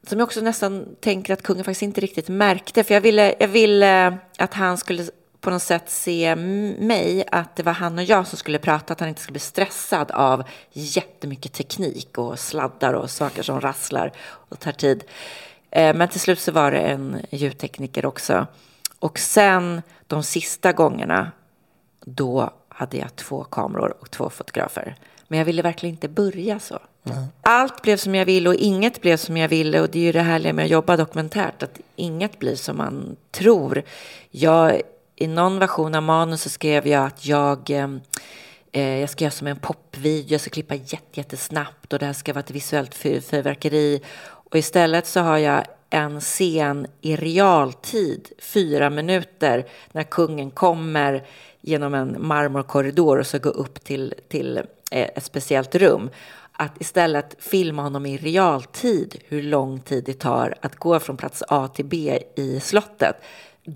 som jag också nästan tänker att kungen faktiskt inte riktigt märkte. För jag ville, jag ville att han skulle på något sätt se mig, att det var han och jag som skulle prata, att han inte skulle bli stressad av jättemycket teknik och sladdar och saker som rasslar och tar tid. Ehm, men till slut så var det en ljudtekniker också. Och sen de sista gångerna, då hade jag två kameror och två fotografer. Men jag ville verkligen inte börja så. Mm. Allt blev som jag ville och inget blev som jag ville. Och det är ju det härliga med att jobba dokumentärt, att inget blir som man tror. Jag i någon version av manus så skrev jag att jag, eh, jag ska göra som en popvideo, jag ska klippa jätte, jättesnabbt och det här ska vara ett visuellt fyr, fyrverkeri. Och istället så har jag en scen i realtid, fyra minuter, när kungen kommer genom en marmorkorridor och så går upp till, till eh, ett speciellt rum. Att istället filma honom i realtid, hur lång tid det tar att gå från plats A till B i slottet.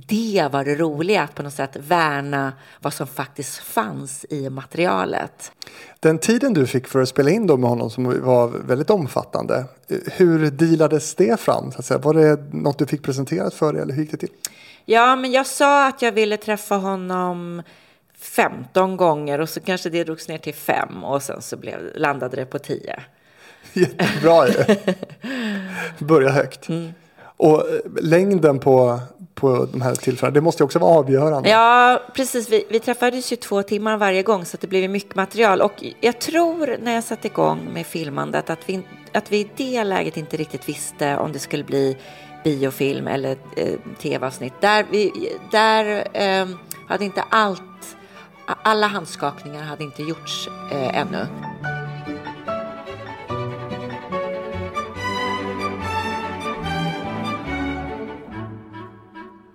Det var det roliga, att på något sätt värna vad som faktiskt fanns i materialet. Den tiden du fick för att spela in då med honom som var väldigt omfattande. Hur dealades det fram? Så att säga? Var det något du fick presenterat för dig eller hur gick det till? Ja, men jag sa att jag ville träffa honom 15 gånger och så kanske det drogs ner till fem och sen så blev, landade det på 10. Jättebra ju. Börja högt. Mm. Och eh, längden på, på de här tillfällena, det måste ju också vara avgörande. Ja, precis. Vi, vi träffades ju två timmar varje gång så det blev mycket material. Och jag tror när jag satte igång med filmandet att vi, att vi i det läget inte riktigt visste om det skulle bli biofilm eller eh, tv-avsnitt. Där, vi, där eh, hade inte allt, alla handskakningar hade inte gjorts eh, ännu.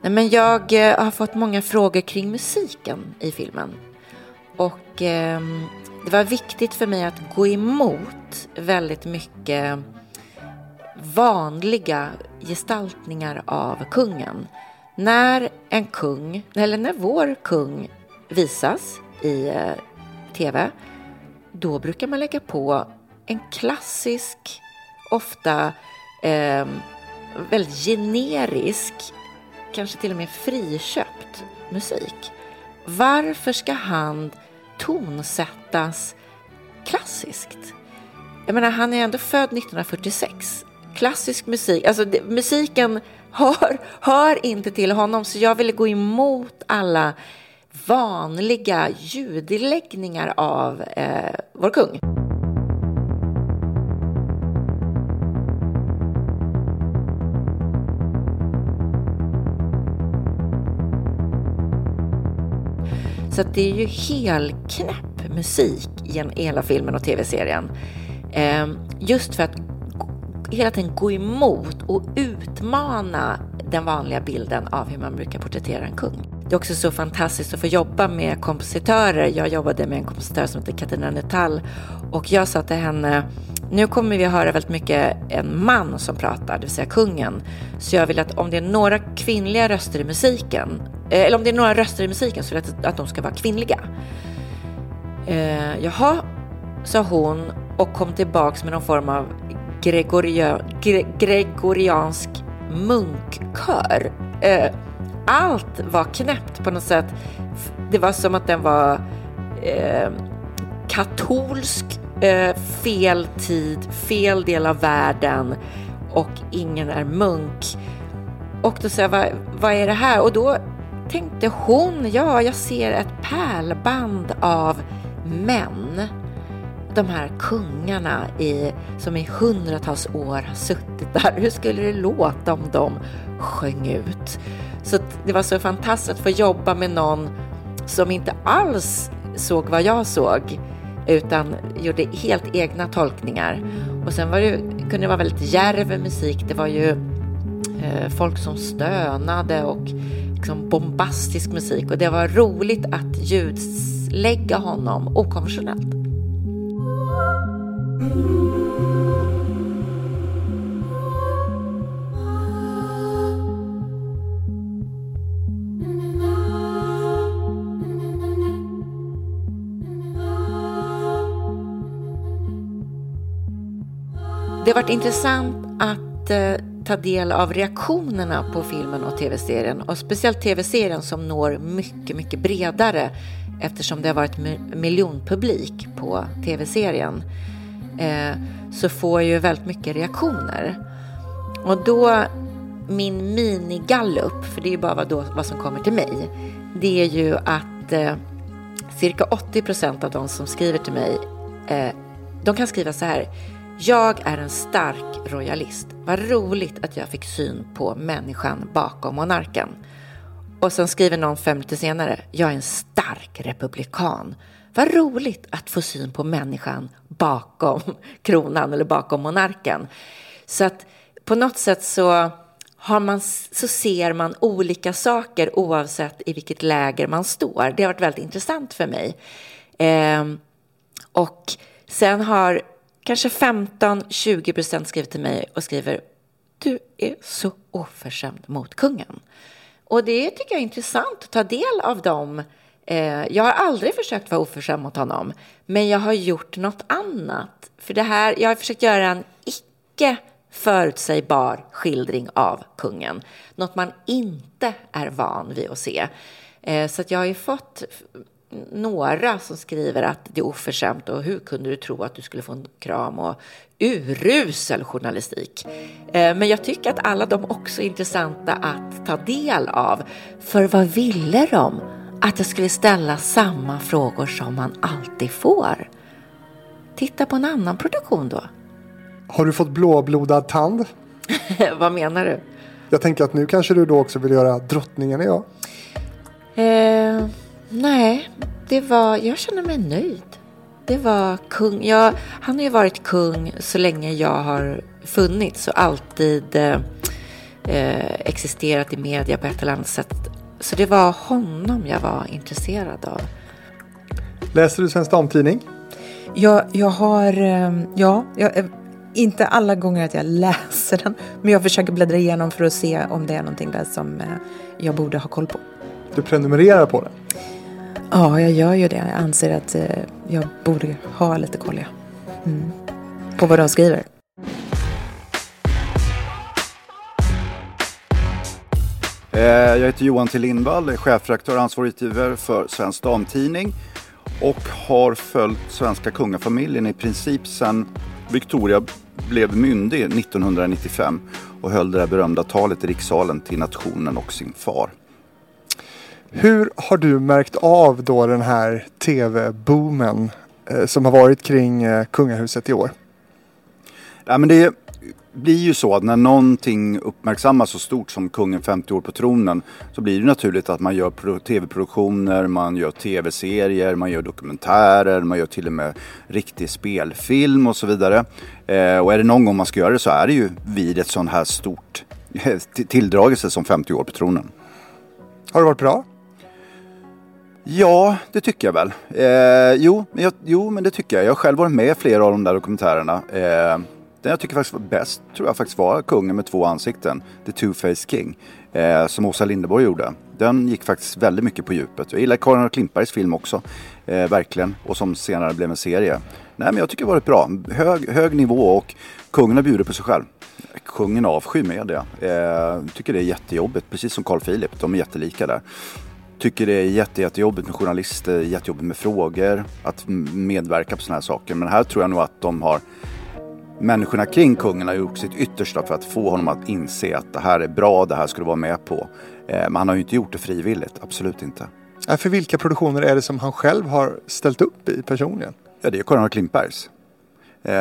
Men jag eh, har fått många frågor kring musiken i filmen. Och eh, det var viktigt för mig att gå emot väldigt mycket vanliga gestaltningar av kungen. När en kung, eller när vår kung visas i eh, tv, då brukar man lägga på en klassisk, ofta eh, väldigt generisk, kanske till och med friköpt musik. Varför ska han tonsättas klassiskt? Jag menar, han är ändå född 1946 klassisk musik, alltså det, musiken hör, hör inte till honom så jag ville gå emot alla vanliga ljudläggningar av eh, vår kung. Så det är ju helknäpp musik i hela filmen och tv-serien. Ehm, just för att hela tiden gå emot och utmana den vanliga bilden av hur man brukar porträttera en kung. Det är också så fantastiskt att få jobba med kompositörer. Jag jobbade med en kompositör som heter Katarina Nuttall och jag sa till henne nu kommer vi höra väldigt mycket en man som pratar, det vill säga kungen. Så jag vill att om det är några kvinnliga röster i musiken, eh, eller om det är några röster i musiken så vill jag att de ska vara kvinnliga. Eh, jaha, sa hon och kom tillbaks med någon form av gregoria, gre, gregoriansk munkkör. Eh, allt var knäppt på något sätt. Det var som att den var eh, katolsk, eh, fel tid, fel del av världen och ingen är munk. Och då sa jag, vad, vad är det här? Och då tänkte hon, ja, jag ser ett pärlband av män de här kungarna i, som i hundratals år har suttit där. Hur skulle det låta om de sjöng ut? Så det var så fantastiskt att få jobba med någon som inte alls såg vad jag såg utan gjorde helt egna tolkningar. Och sen var det, kunde det vara väldigt djärv musik. Det var ju eh, folk som stönade och liksom bombastisk musik och det var roligt att ljudlägga honom okonventionellt. Det har varit intressant att eh, ta del av reaktionerna på filmen och tv-serien och speciellt tv-serien som når mycket, mycket bredare eftersom det har varit miljonpublik på tv-serien eh, så får jag ju väldigt mycket reaktioner. Och då min minigallup, för det är ju bara vad, då, vad som kommer till mig, det är ju att eh, cirka 80 procent av de som skriver till mig, eh, de kan skriva så här. Jag är en stark royalist. Vad roligt att jag fick syn på människan bakom monarken. Och sen skriver någon fem minuter senare, jag är en stark republikan. Vad roligt att få syn på människan bakom kronan eller bakom monarken. Så att på något sätt så, har man, så ser man olika saker oavsett i vilket läger man står. Det har varit väldigt intressant för mig. Eh, och sen har kanske 15-20 procent skriver till mig och skriver du är så oförskämd mot kungen. Och det tycker jag är intressant att ta del av dem. Eh, jag har aldrig försökt vara oförskämd mot honom, men jag har gjort något annat. För det här, jag har försökt göra en icke förutsägbar skildring av kungen. Något man inte är van vid att se. Eh, så att jag har ju fått några som skriver att det är oförskämt och hur kunde du tro att du skulle få en kram och urusel journalistik. Eh, men jag tycker att alla de också är intressanta att ta del av. För vad ville de? Att jag skulle ställa samma frågor som man alltid får. Titta på en annan produktion då. Har du fått blåblodad tand? vad menar du? Jag tänker att nu kanske du då också vill göra Drottningen är jag. Eh, nej, det var, jag känner mig nöjd. Det var kung. Jag, han har ju varit kung så länge jag har funnits och alltid eh, existerat i media på ett eller annat sätt. Så det var honom jag var intresserad av. Läser du Svensk Damtidning? Jag, jag har, eh, ja, jag, eh, inte alla gånger att jag läser den, men jag försöker bläddra igenom för att se om det är någonting där som eh, jag borde ha koll på. Du prenumererar på den? Ja, jag gör ju det. Jag anser att eh, jag borde ha lite koll, ja. Mm. På vad de skriver. Eh, jag heter Johan T Lindvall, chefredaktör och ansvarig utgivare för Svensk Damtidning och har följt svenska kungafamiljen i princip sedan Victoria blev myndig 1995 och höll det där berömda talet i rikssalen till nationen och sin far. Hur har du märkt av då den här tv-boomen eh, som har varit kring eh, kungahuset i år? Ja, men det blir ju så att när någonting uppmärksammas så stort som kungen 50 år på tronen så blir det naturligt att man gör tv-produktioner, man gör tv-serier, man gör dokumentärer, man gör till och med riktig spelfilm och så vidare. Eh, och är det någon gång man ska göra det så är det ju vid ett sånt här stort tilldragelse som 50 år på tronen. Har det varit bra? Ja, det tycker jag väl. Eh, jo, jag, jo, men det tycker jag. Jag har själv varit med i flera av de där dokumentärerna. Eh, den jag tycker faktiskt var bäst tror jag faktiskt var Kungen med två ansikten, The Two-Faced King, eh, som Åsa Linderborg gjorde. Den gick faktiskt väldigt mycket på djupet. Jag gillar Karin och Klimpbergs film också, eh, verkligen, och som senare blev en serie. Nej, men jag tycker det har varit bra. Hög, hög nivå och kungen har bjudit på sig själv. Kungen avskyr media. Eh, tycker det är jättejobbigt, precis som Carl Philip. De är jättelika där tycker det är jätte, jättejobbigt med journalister, jättejobbigt med frågor, att medverka på sådana här saker. Men här tror jag nog att de har människorna kring kungen har gjort sitt yttersta för att få honom att inse att det här är bra, det här ska du vara med på. Eh, men han har ju inte gjort det frivilligt, absolut inte. För vilka produktioner är det som han själv har ställt upp i personligen? Ja, det är Karin Klimpbergs. Eh,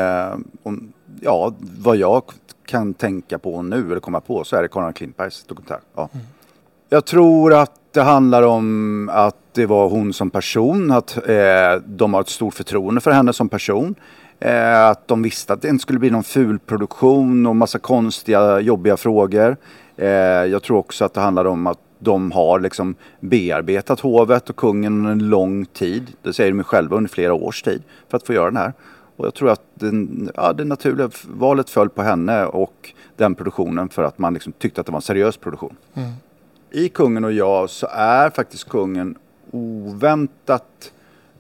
ja, vad jag kan tänka på nu eller komma på så är det Karin Klimpbergs dokumentär. Ja. Mm. Jag tror att det handlar om att det var hon som person, att eh, de har ett stort förtroende för henne som person. Eh, att de visste att det inte skulle bli någon ful produktion och massa konstiga, jobbiga frågor. Eh, jag tror också att det handlar om att de har liksom bearbetat hovet och kungen under en lång tid. Det säger de själva under flera års tid för att få göra den här. Och jag tror att den, ja, det naturliga valet föll på henne och den produktionen för att man liksom tyckte att det var en seriös produktion. Mm. I Kungen och jag så är faktiskt kungen oväntat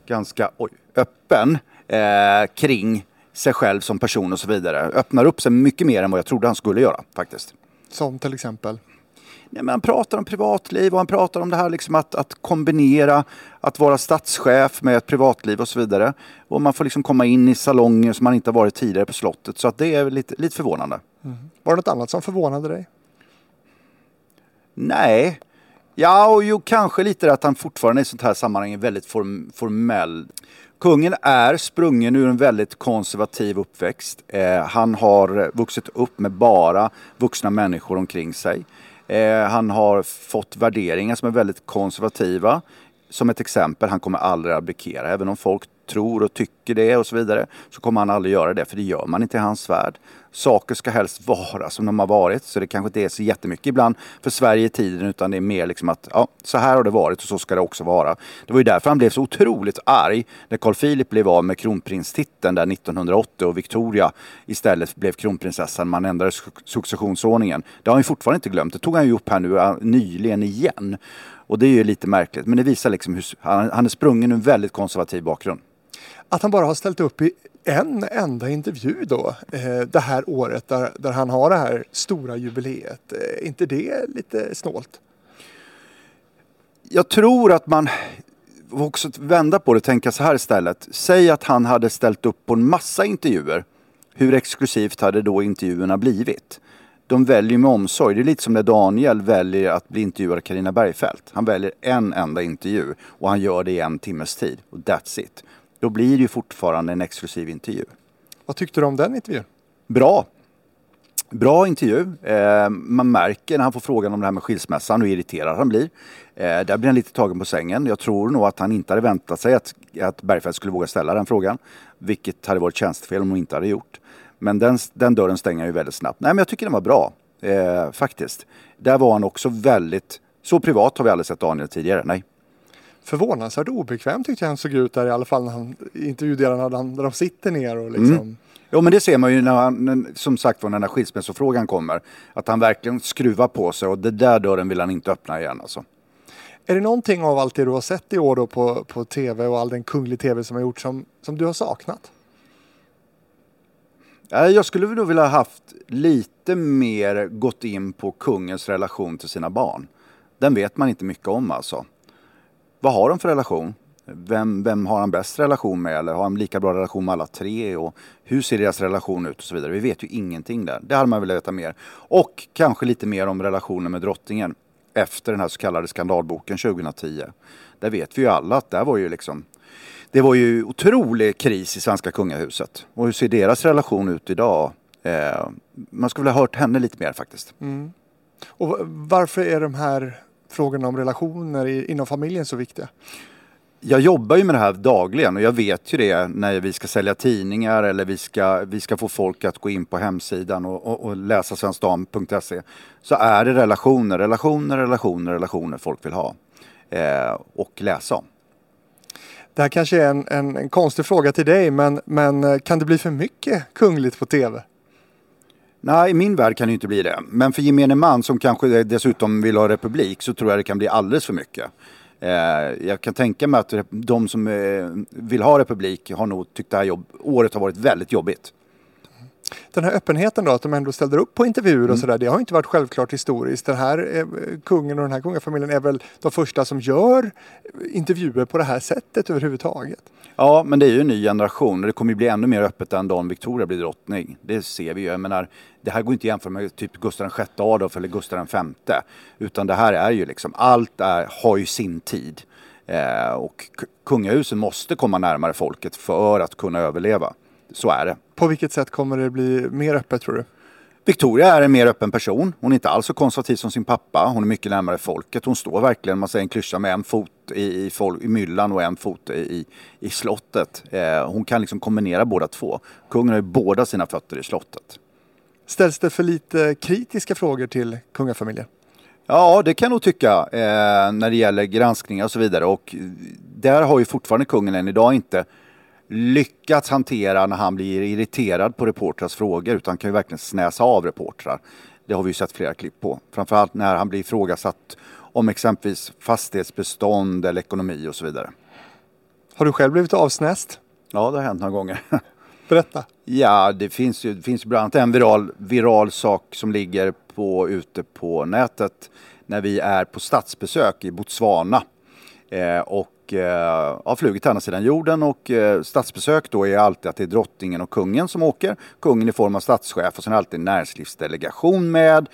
ganska oj, öppen eh, kring sig själv som person och så vidare. Öppnar upp sig mycket mer än vad jag trodde han skulle göra faktiskt. Som till exempel? Ja, men han pratar om privatliv och han pratar om det här liksom att, att kombinera att vara statschef med ett privatliv och så vidare. Och man får liksom komma in i salonger som man inte har varit tidigare på slottet. Så att det är lite, lite förvånande. Mm. Var det något annat som förvånade dig? Nej. Ja, och jo, kanske lite att han fortfarande i sånt här sammanhang är väldigt form, formell. Kungen är sprungen ur en väldigt konservativ uppväxt. Eh, han har vuxit upp med bara vuxna människor omkring sig. Eh, han har fått värderingar som är väldigt konservativa. Som ett exempel, han kommer aldrig abdikera. Även om folk tror och tycker det och så vidare så kommer han aldrig göra det för det gör man inte i hans värld. Saker ska helst vara som de har varit så det kanske inte är så jättemycket ibland för Sverige i tiden utan det är mer liksom att ja, så här har det varit och så ska det också vara. Det var ju därför han blev så otroligt arg när Carl Philip blev av med kronprinstiteln där 1980 och Victoria istället blev kronprinsessan. Man ändrade successionsordningen. Det har han ju fortfarande inte glömt. Det tog han ju upp här nu nyligen igen. Och det är ju lite märkligt men det visar liksom hur han, han är sprungen ur en väldigt konservativ bakgrund att han bara har ställt upp i en enda intervju då eh, det här året där, där han har det här stora jubileet. Är eh, inte det lite snålt? Jag tror att man också vända på det och tänka så här istället. Säg att han hade ställt upp på en massa intervjuer. Hur exklusivt hade då intervjuerna blivit? De väljer med omsorg. Det är lite som när Daniel väljer att bli intervjuad av Carina Bergfeldt. Han väljer en enda intervju och han gör det i en timmes tid. Och that's it. Då blir det ju fortfarande en exklusiv intervju. Vad tyckte du om den intervjun? Bra. Bra intervju. Eh, man märker när han får frågan om det här med skilsmässan hur irriterad han blir. Eh, där blir han lite tagen på sängen. Jag tror nog att han inte hade väntat sig att, att Bergfeldt skulle våga ställa den frågan. Vilket hade varit tjänstefel om hon inte hade gjort. Men den, den dörren stänger ju väldigt snabbt. Nej men jag tycker den var bra. Eh, faktiskt. Där var han också väldigt... Så privat har vi aldrig sett Daniel tidigare. Nej förvånansvärt obekväm tyckte jag han såg ut där i alla fall när han intervjuade där de sitter ner och liksom mm. Jo men det ser man ju när han, som sagt var när den här skilsmässofrågan kommer. Att han verkligen skruvar på sig och det där dörren vill han inte öppna igen alltså. Är det någonting av allt det du har sett i år då på, på tv och all den kunglig tv som har gjorts som, som du har saknat? Jag skulle nog vilja haft lite mer gått in på kungens relation till sina barn. Den vet man inte mycket om alltså vad har de för relation? Vem, vem har han bäst relation med eller har han lika bra relation med alla tre? Och hur ser deras relation ut och så vidare. Vi vet ju ingenting där. Det hade man velat veta mer. Och kanske lite mer om relationen med drottningen efter den här så kallade skandalboken 2010. Där vet vi ju alla att där var ju liksom det var ju otrolig kris i svenska kungahuset. Och hur ser deras relation ut idag? Eh, man skulle vilja ha hört henne lite mer faktiskt. Mm. Och varför är de här frågorna om relationer inom familjen så viktiga? Jag jobbar ju med det här dagligen och jag vet ju det när vi ska sälja tidningar eller vi ska, vi ska få folk att gå in på hemsidan och, och, och läsa svenskdam.se. Så är det relationer, relationer, relationer, relationer folk vill ha eh, och läsa om. Det här kanske är en, en, en konstig fråga till dig men, men eh, kan det bli för mycket kungligt på tv? Nej, i min värld kan det inte bli det. Men för gemene man som kanske dessutom vill ha republik så tror jag det kan bli alldeles för mycket. Eh, jag kan tänka mig att de som eh, vill ha republik har nog tyckt det här jobb, året har varit väldigt jobbigt. Den här öppenheten då, att de ändå ställer upp på intervjuer mm. och sådär, det har inte varit självklart historiskt. Den här eh, kungen och den här kungafamiljen är väl de första som gör intervjuer på det här sättet överhuvudtaget. Ja, men det är ju en ny generation och det kommer ju bli ännu mer öppet den dagen Victoria blir drottning. Det ser vi ju. Jag menar, det här går inte att jämföra med typ Gustav VI Adolf eller Gustav V. Utan det här är ju liksom, allt är, har ju sin tid. Eh, och kungahusen måste komma närmare folket för att kunna överleva. Så är det. På vilket sätt kommer det bli mer öppet tror du? Victoria är en mer öppen person. Hon är inte alls så konservativ som sin pappa. Hon är mycket närmare folket. Hon står verkligen, man säger en klyscha, med en fot i, i, i myllan och en fot i, i slottet. Eh, hon kan liksom kombinera båda två. Kungen har ju båda sina fötter i slottet. Ställs det för lite kritiska frågor till kungafamiljen? Ja, det kan jag nog tycka eh, när det gäller granskningar och så vidare. Och där har ju fortfarande kungen än idag inte lyckats hantera när han blir irriterad på reportrars frågor utan kan ju verkligen snäsa av reportrar. Det har vi ju sett flera klipp på. Framförallt när han blir ifrågasatt om exempelvis fastighetsbestånd eller ekonomi och så vidare. Har du själv blivit avsnäst? Ja, det har hänt några gånger. Berätta. Ja, det finns ju det finns bland annat en viral, viral sak som ligger på, ute på nätet när vi är på statsbesök i Botswana. Eh, och eh, har flugit till andra sidan jorden och eh, statsbesök då är alltid att det är drottningen och kungen som åker. Kungen i form av statschef och sen är alltid en näringslivsdelegation med.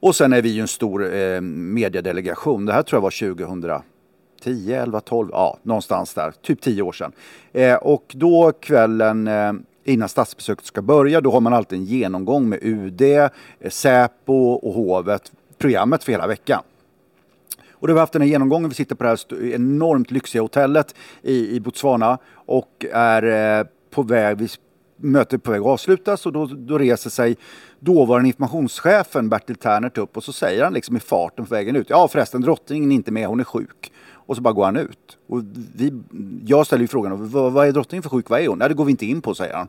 Och sen är vi ju en stor eh, mediedelegation. Det här tror jag var 2010, 11, 12, ja någonstans där, typ 10 år sedan. Eh, och då kvällen eh, innan statsbesöket ska börja, då har man alltid en genomgång med UD, eh, Säpo och hovet programmet för hela veckan. Och då har vi haft den här genomgången. Vi sitter på det här enormt lyxiga hotellet i, i Botswana och är eh, på väg, vi, mötet är på väg att avslutas och då, då reser sig dåvarande informationschefen Bertil Ternert upp och så säger han liksom i farten på vägen ut. Ja förresten, drottningen är inte med, hon är sjuk. Och så bara går han ut. Och vi, jag ställer ju frågan, vad, vad är drottningen för sjuk? Vad är hon? Nej, det går vi inte in på, säger han.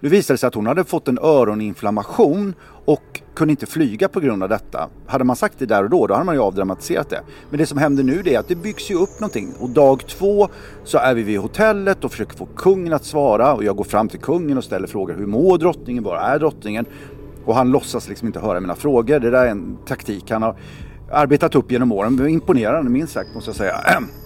Nu visade det sig att hon hade fått en öroninflammation och kunde inte flyga på grund av detta. Hade man sagt det där och då, då hade man ju avdramatiserat det. Men det som händer nu det är att det byggs ju upp någonting. Och dag två så är vi vid hotellet och försöker få kungen att svara. Och jag går fram till kungen och ställer frågor. Hur mår drottningen? Var är drottningen? Och han låtsas liksom inte höra mina frågor. Det där är en taktik han har arbetat upp genom åren. Imponerande minst sagt måste jag säga.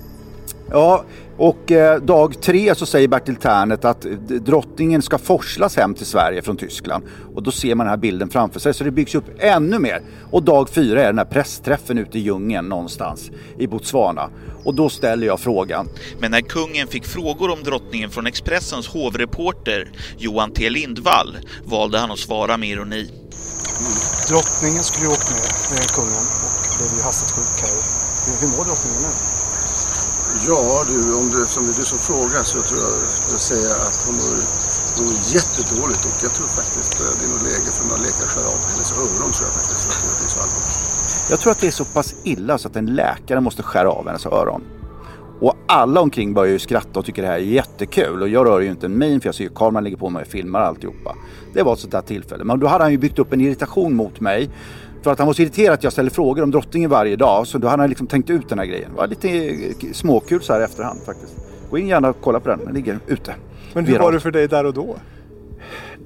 Ja, och eh, dag tre så säger Bertil Ternert att drottningen ska forslas hem till Sverige från Tyskland. Och då ser man den här bilden framför sig så det byggs upp ännu mer. Och dag fyra är den här pressträffen ute i djungeln någonstans i Botswana. Och då ställer jag frågan. Men när kungen fick frågor om drottningen från Expressens hovreporter Johan T Lindvall valde han att svara med ironi. Drottningen skulle ju åkt med, med kungen och blev ju hastigt sjuk här. Hur, hur mår drottningen nu? Ja du, om det som det är du som frågar så tror jag jag säger att hon mår, mår jättedåligt och jag tror faktiskt eh, det är nog läge för några läkare att skära av hennes öron tror jag faktiskt. För att det är så allvarligt. Jag tror att det är så pass illa så att en läkare måste skära av hennes öron. Och alla omkring börjar ju skratta och tycker det här är jättekul. Och jag rör ju inte en min för jag ser ju kameran ligger på mig och filmar alltihopa. Det var ett sånt där tillfälle. Men då hade han ju byggt upp en irritation mot mig. För att han var så irriterad att jag ställde frågor om drottningen varje dag. Så då hade han liksom tänkt ut den här grejen. Det var lite eh, småkul så här i efterhand faktiskt. Gå in gärna och kolla på den, den ligger ute. Men hur var det för dig där och då?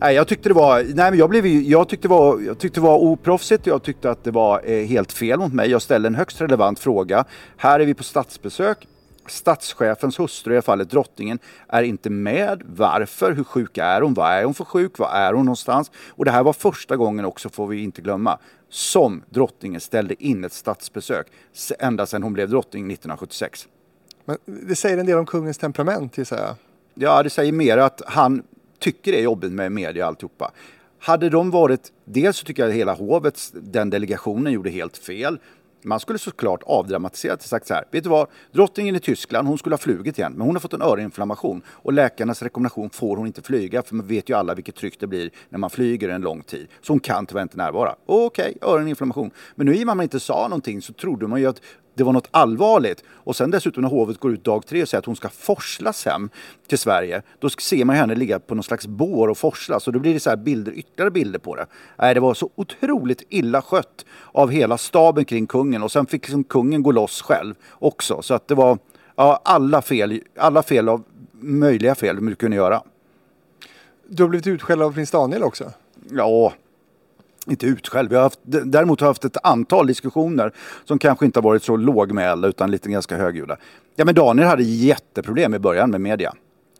Nej, jag tyckte det var, nej, men jag blev, jag tyckte det var, jag tyckte det var oproffsigt. Jag tyckte att det var eh, helt fel mot mig. Jag ställde en högst relevant fråga. Här är vi på statsbesök. Statschefens hustru, i det fallet drottningen, är inte med. Varför? Hur sjuk är hon? Vad är hon för sjuk? Var är hon någonstans? Och det här var första gången också, får vi inte glömma, som drottningen ställde in ett statsbesök. Ända sedan hon blev drottning 1976. Men det säger en del om kungens temperament gissar jag. Ja, det säger mer att han tycker det är jobbigt med media och alltihopa. Hade de varit, dels så tycker jag att hela hovet, den delegationen gjorde helt fel. Man skulle såklart avdramatisera och sagt så här, vet du vad, drottningen i Tyskland, hon skulle ha flugit igen, men hon har fått en öroninflammation och läkarnas rekommendation får hon inte flyga, för man vet ju alla vilket tryck det blir när man flyger en lång tid. Så hon kan tyvärr inte närvara. Okej, öroninflammation. Men nu i och med att man inte sa någonting så trodde man ju att det var något allvarligt. Och sen dessutom när hovet går ut dag tre och säger att hon ska forslas hem till Sverige. Då ser man henne ligga på någon slags bår och forslas. Och då blir det så här bilder, ytterligare bilder på det. Nej, det var så otroligt illa skött av hela staben kring kungen. Och sen fick liksom kungen gå loss själv också. Så att det var ja, alla fel, alla fel av möjliga fel du kunde göra. Du har blivit utskälld av prins Daniel också. Ja, inte utskälld. Jag har haft, däremot har jag haft ett antal diskussioner som kanske inte har varit så lågmälda utan lite ganska högljudda. Ja, men Daniel hade jätteproblem i början med media.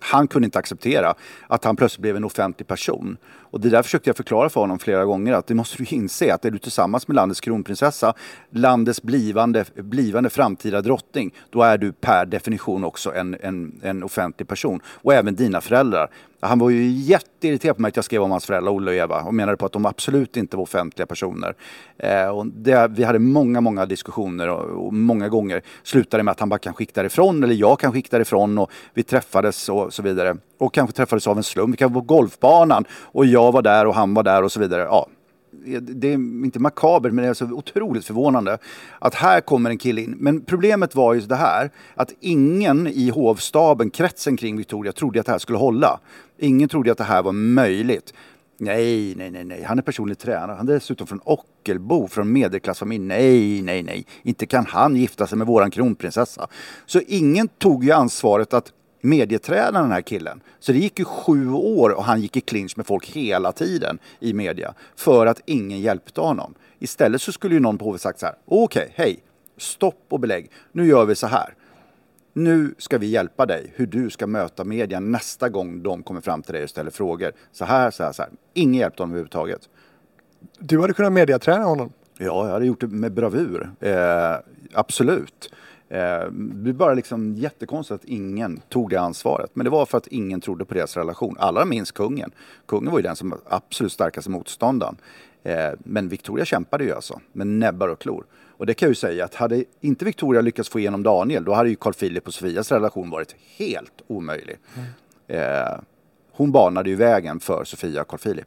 Han kunde inte acceptera att han plötsligt blev en offentlig person. Och det där försökte jag förklara för honom flera gånger att det måste du inse att är du tillsammans med landets kronprinsessa, landets blivande, blivande framtida drottning, då är du per definition också en, en, en offentlig person. Och även dina föräldrar. Han var ju jätteirriterad på mig att jag skrev om hans föräldrar Olle och Eva och menade på att de absolut inte var offentliga personer. Eh, och det, vi hade många, många diskussioner och, och många gånger slutade med att han bara kan skicka därifrån eller jag kan skicka därifrån och vi träffades och så vidare. Och kanske träffades av en slump. Vi kan vara på golfbanan och jag var där och han var där och så vidare. Ja, det är inte makabert men det är så otroligt förvånande att här kommer en kille in. Men problemet var ju det här att ingen i hovstaben, kretsen kring Victoria, trodde att det här skulle hålla. Ingen trodde att det här var möjligt. Nej, nej, nej, nej. Han är personlig tränare. Han är dessutom från Ockelbo, från medelklassfamilj. Nej, nej, nej. Inte kan han gifta sig med våran kronprinsessa. Så ingen tog ju ansvaret att medieträna den här killen. Så det gick ju sju år och han gick i clinch med folk hela tiden i media. För att ingen hjälpte honom. Istället så skulle ju någon på hovet sagt så här. Okej, hej, stopp och belägg. Nu gör vi så här. Nu ska vi hjälpa dig hur du ska möta media nästa gång de kommer fram till dig och ställer frågor. Så här, så här, så här. Ingen hjälpte honom överhuvudtaget. Du hade kunnat mediaträna honom. Ja, jag hade gjort det med bravur. Eh, absolut. Eh, det blir bara liksom jättekonstigt att ingen tog det ansvaret. Men det var för att ingen trodde på deras relation. Allra minst kungen. Kungen var ju den som var absolut starkaste motståndaren. Eh, men Victoria kämpade ju alltså med näbbar och klor. Och det kan jag ju säga att hade inte Victoria lyckats få igenom Daniel då hade ju Carl Philip och Sofias relation varit helt omöjlig. Eh, hon banade ju vägen för Sofia och Carl Philip.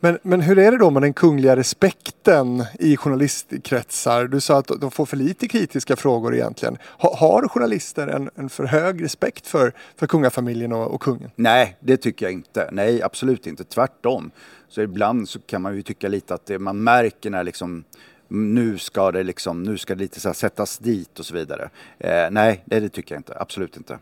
Men, men hur är det då med den kungliga respekten i journalistkretsar? Du sa att de får för lite kritiska frågor egentligen. Ha, har journalister en, en för hög respekt för, för kungafamiljen och, och kungen? Nej, det tycker jag inte. Nej, absolut inte. Tvärtom. Så ibland så kan man ju tycka lite att det, man märker när liksom nu ska det liksom, nu ska det lite så sättas dit och så vidare. Eh, nej, det, det tycker jag inte. Absolut inte.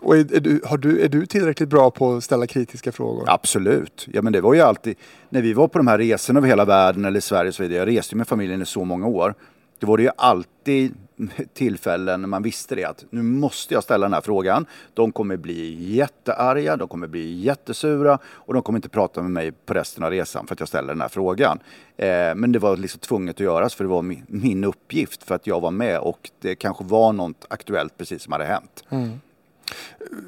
Och är, är, du, har du, är du tillräckligt bra på att ställa kritiska frågor? Absolut. Ja, men det var ju alltid, när vi var på de här resorna över hela världen eller Sverige och så vidare. Jag reste ju med familjen i så många år. Då var det ju alltid tillfällen när man visste det att nu måste jag ställa den här frågan. De kommer bli jättearga, de kommer bli jättesura och de kommer inte prata med mig på resten av resan för att jag ställer den här frågan. Eh, men det var liksom tvunget att göras för det var min, min uppgift för att jag var med och det kanske var något aktuellt precis som hade hänt. Mm.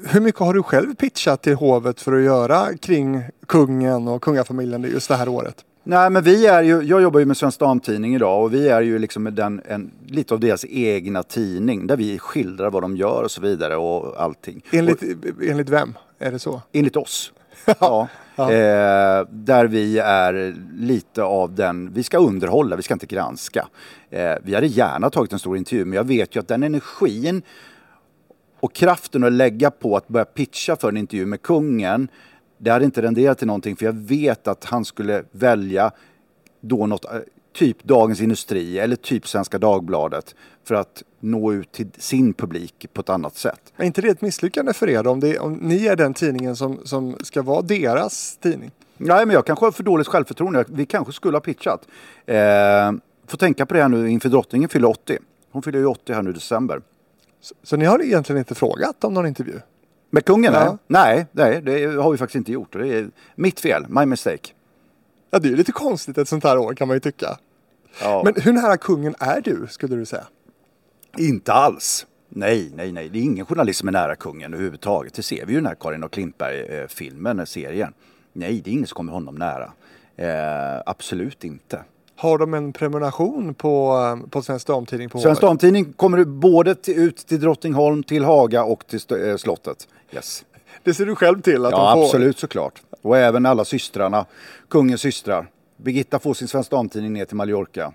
Hur mycket har du själv pitchat till hovet för att göra kring kungen och kungafamiljen just det här året? Nej, men vi är ju, jag jobbar ju med Svensk Damtidning idag och vi är ju liksom den, en, lite av deras egna tidning där vi skildrar vad de gör och så vidare och allting. Enligt, och, enligt vem? Är det så? Enligt oss. ja. ja. Eh, där vi är lite av den, vi ska underhålla, vi ska inte granska. Eh, vi hade gärna tagit en stor intervju men jag vet ju att den energin och kraften att lägga på att börja pitcha för en intervju med kungen det hade inte renderat till någonting för jag vet att han skulle välja då något, eh, typ Dagens Industri eller typ Svenska Dagbladet för att nå ut till sin publik på ett annat sätt. Är inte det ett misslyckande för er om, det, om ni är den tidningen som, som ska vara deras tidning? Nej, men jag kanske har för dåligt självförtroende. Vi kanske skulle ha pitchat. Eh, får tänka på det här nu inför drottningen fyller 80. Hon fyller ju 80 här nu i december. Så, så ni har egentligen inte frågat om någon intervju? Med kungen? Ja. Nej, nej, det har vi faktiskt inte gjort. Det är mitt fel, my mistake. Ja, det är ju lite konstigt ett sånt här år kan man ju tycka. Ja. Men hur nära kungen är du, skulle du säga? Inte alls. Nej, nej, nej. Det är ingen journalist som är nära kungen överhuvudtaget. Det ser vi ju i den här Karin och Klintberg-filmen, serien. Nej, det är ingen som kommer honom nära. Eh, absolut inte. Har de en prenumeration på, på Svensk Damtidning? På Svensk Damtidning kommer både till, ut till Drottningholm, till Haga och till äh, slottet. Yes. Det ser du själv till att ja, de får? absolut såklart. Och även alla systrarna, kungens systrar. Birgitta får sin Svensk Damtidning ner till Mallorca.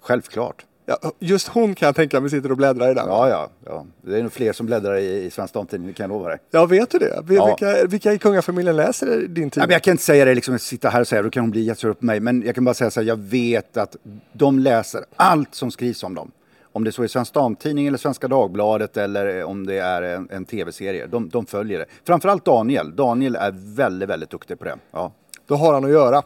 Självklart. Ja, just hon kan jag tänka mig sitter och bläddrar i den. Ja, ja, ja. Det är nog fler som bläddrar i, i Svensk Damtidning, det kan jag lova dig. Ja, vet du det? Vilka, ja. vilka i kungafamiljen läser din tidning? Ja, jag kan inte säga det, liksom, sitta här och säga, då kan hon bli jättesur på mig. Men jag kan bara säga så här, jag vet att de läser allt som skrivs om dem. Om det så är Svensk Damtidning eller Svenska Dagbladet eller om det är en, en tv-serie. De, de följer det. Framförallt Daniel. Daniel är väldigt, väldigt duktig på det. Ja. Då har han att göra.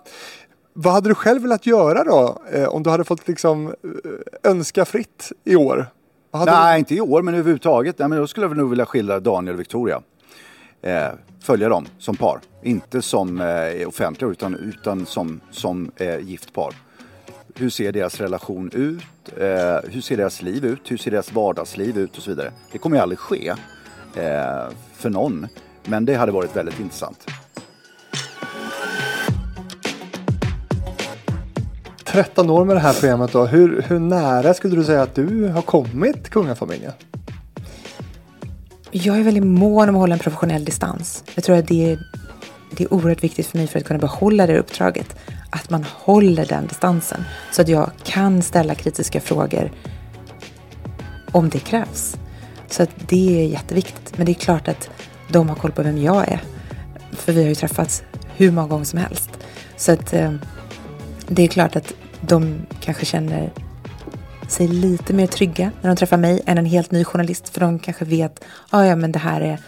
Vad hade du själv velat göra då? Eh, om du hade fått liksom eh, önska fritt i år? Nej, du... inte i år, men överhuvudtaget. Nej, men då skulle jag nog vilja skildra Daniel och Victoria. Eh, följa dem som par. Inte som eh, offentliga, utan, utan som, som eh, gift par. Hur ser deras relation ut? Eh, hur ser deras liv ut? Hur ser deras vardagsliv ut? Och så vidare. Det kommer ju aldrig ske eh, för någon. Men det hade varit väldigt intressant. 13 år med det här programmet då. Hur, hur nära skulle du säga att du har kommit kungafamiljen? Jag är väldigt mån om att hålla en professionell distans. Jag tror att det är, det är oerhört viktigt för mig för att kunna behålla det uppdraget. Att man håller den distansen. Så att jag kan ställa kritiska frågor om det krävs. Så att det är jätteviktigt. Men det är klart att de har koll på vem jag är. För vi har ju träffats hur många gånger som helst. Så att eh, det är klart att de kanske känner sig lite mer trygga när de träffar mig än en helt ny journalist. För de kanske vet, ah, ja men det här är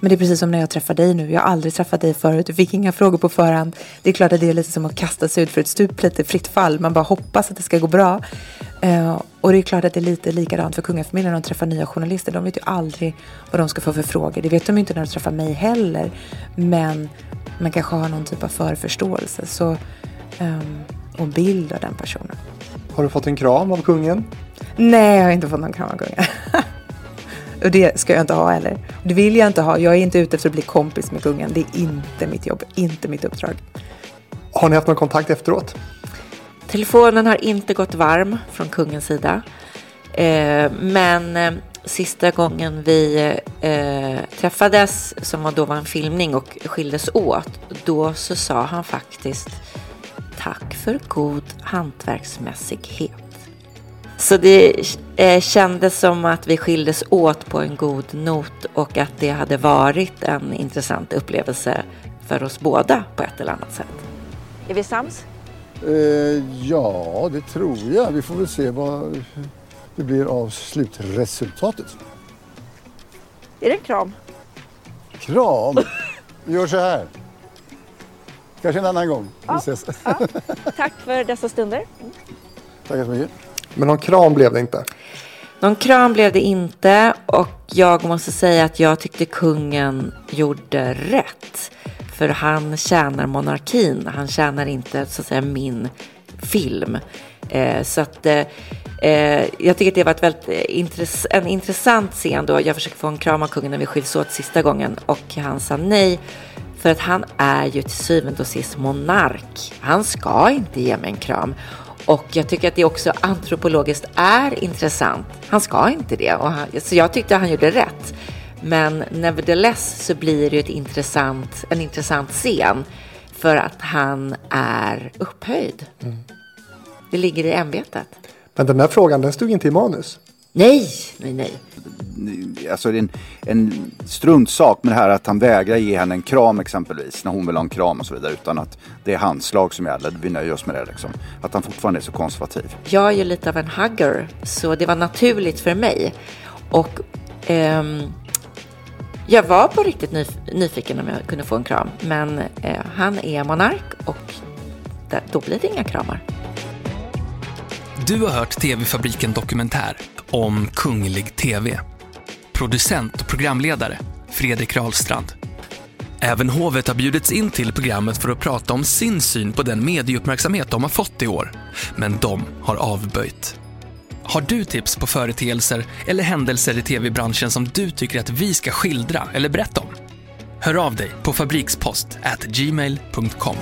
men det är precis som när jag träffar dig nu. Jag har aldrig träffat dig förut. Du fick inga frågor på förhand. Det är klart att det är lite som att kasta sig ut för ett stup, lite fritt fall. Man bara hoppas att det ska gå bra. Uh, och det är klart att det är lite likadant för kungafamiljen när de träffar nya journalister. De vet ju aldrig vad de ska få för frågor. Det vet de inte när de träffar mig heller. Men man kanske har någon typ av förförståelse. Så, um, och bild av den personen. Har du fått en kram av kungen? Nej, jag har inte fått någon kram av kungen. Och det ska jag inte ha heller. Det vill jag inte ha. Jag är inte ute efter att bli kompis med kungen. Det är inte mitt jobb, inte mitt uppdrag. Har ni haft någon kontakt efteråt? Telefonen har inte gått varm från kungens sida. Eh, men eh, sista gången vi eh, träffades, som var då var en filmning och skildes åt, då så sa han faktiskt tack för god hantverksmässighet. Så det eh, kändes som att vi skildes åt på en god not och att det hade varit en intressant upplevelse för oss båda på ett eller annat sätt. Är vi sams? Eh, ja, det tror jag. Vi får väl se vad det blir av slutresultatet. Är det en kram? Kram! Vi gör så här. Kanske en annan gång. Vi Ja, ses. ja. Tack för dessa stunder. Tackar så mycket. Men någon kram blev det inte. Någon kram blev det inte och jag måste säga att jag tyckte kungen gjorde rätt. För han tjänar monarkin, han tjänar inte så att säga min film. Eh, så att eh, eh, jag tycker att det var ett väldigt intress en intressant scen då jag försökte få en kram av kungen när vi skiljs åt sista gången och han sa nej. För att han är ju till syvende och sist monark. Han ska inte ge mig en kram. Och jag tycker att det också antropologiskt är intressant. Han ska inte det. Och han, så jag tyckte han gjorde rätt. Men nevertheless så blir det ett intressant, en intressant scen. För att han är upphöjd. Det ligger i ämbetet. Men den där frågan, den stod inte i manus. Nej, nej, nej. Alltså det är en, en struntsak med det här att han vägrar ge henne en kram exempelvis när hon vill ha en kram och så vidare. Utan att det är handslag som gäller. Vi nöjer oss med det liksom. Att han fortfarande är så konservativ. Jag är ju lite av en hugger, så det var naturligt för mig. Och ehm, jag var på riktigt nyf- nyfiken om jag kunde få en kram. Men eh, han är monark och där, då blir det inga kramar. Du har hört TV-fabriken Dokumentär om kunglig TV. Producent och programledare Fredrik Rahlstrand. Även hovet har bjudits in till programmet för att prata om sin syn på den medieuppmärksamhet de har fått i år. Men de har avböjt. Har du tips på företeelser eller händelser i tv-branschen som du tycker att vi ska skildra eller berätta om? Hör av dig på fabrikspost gmail.com.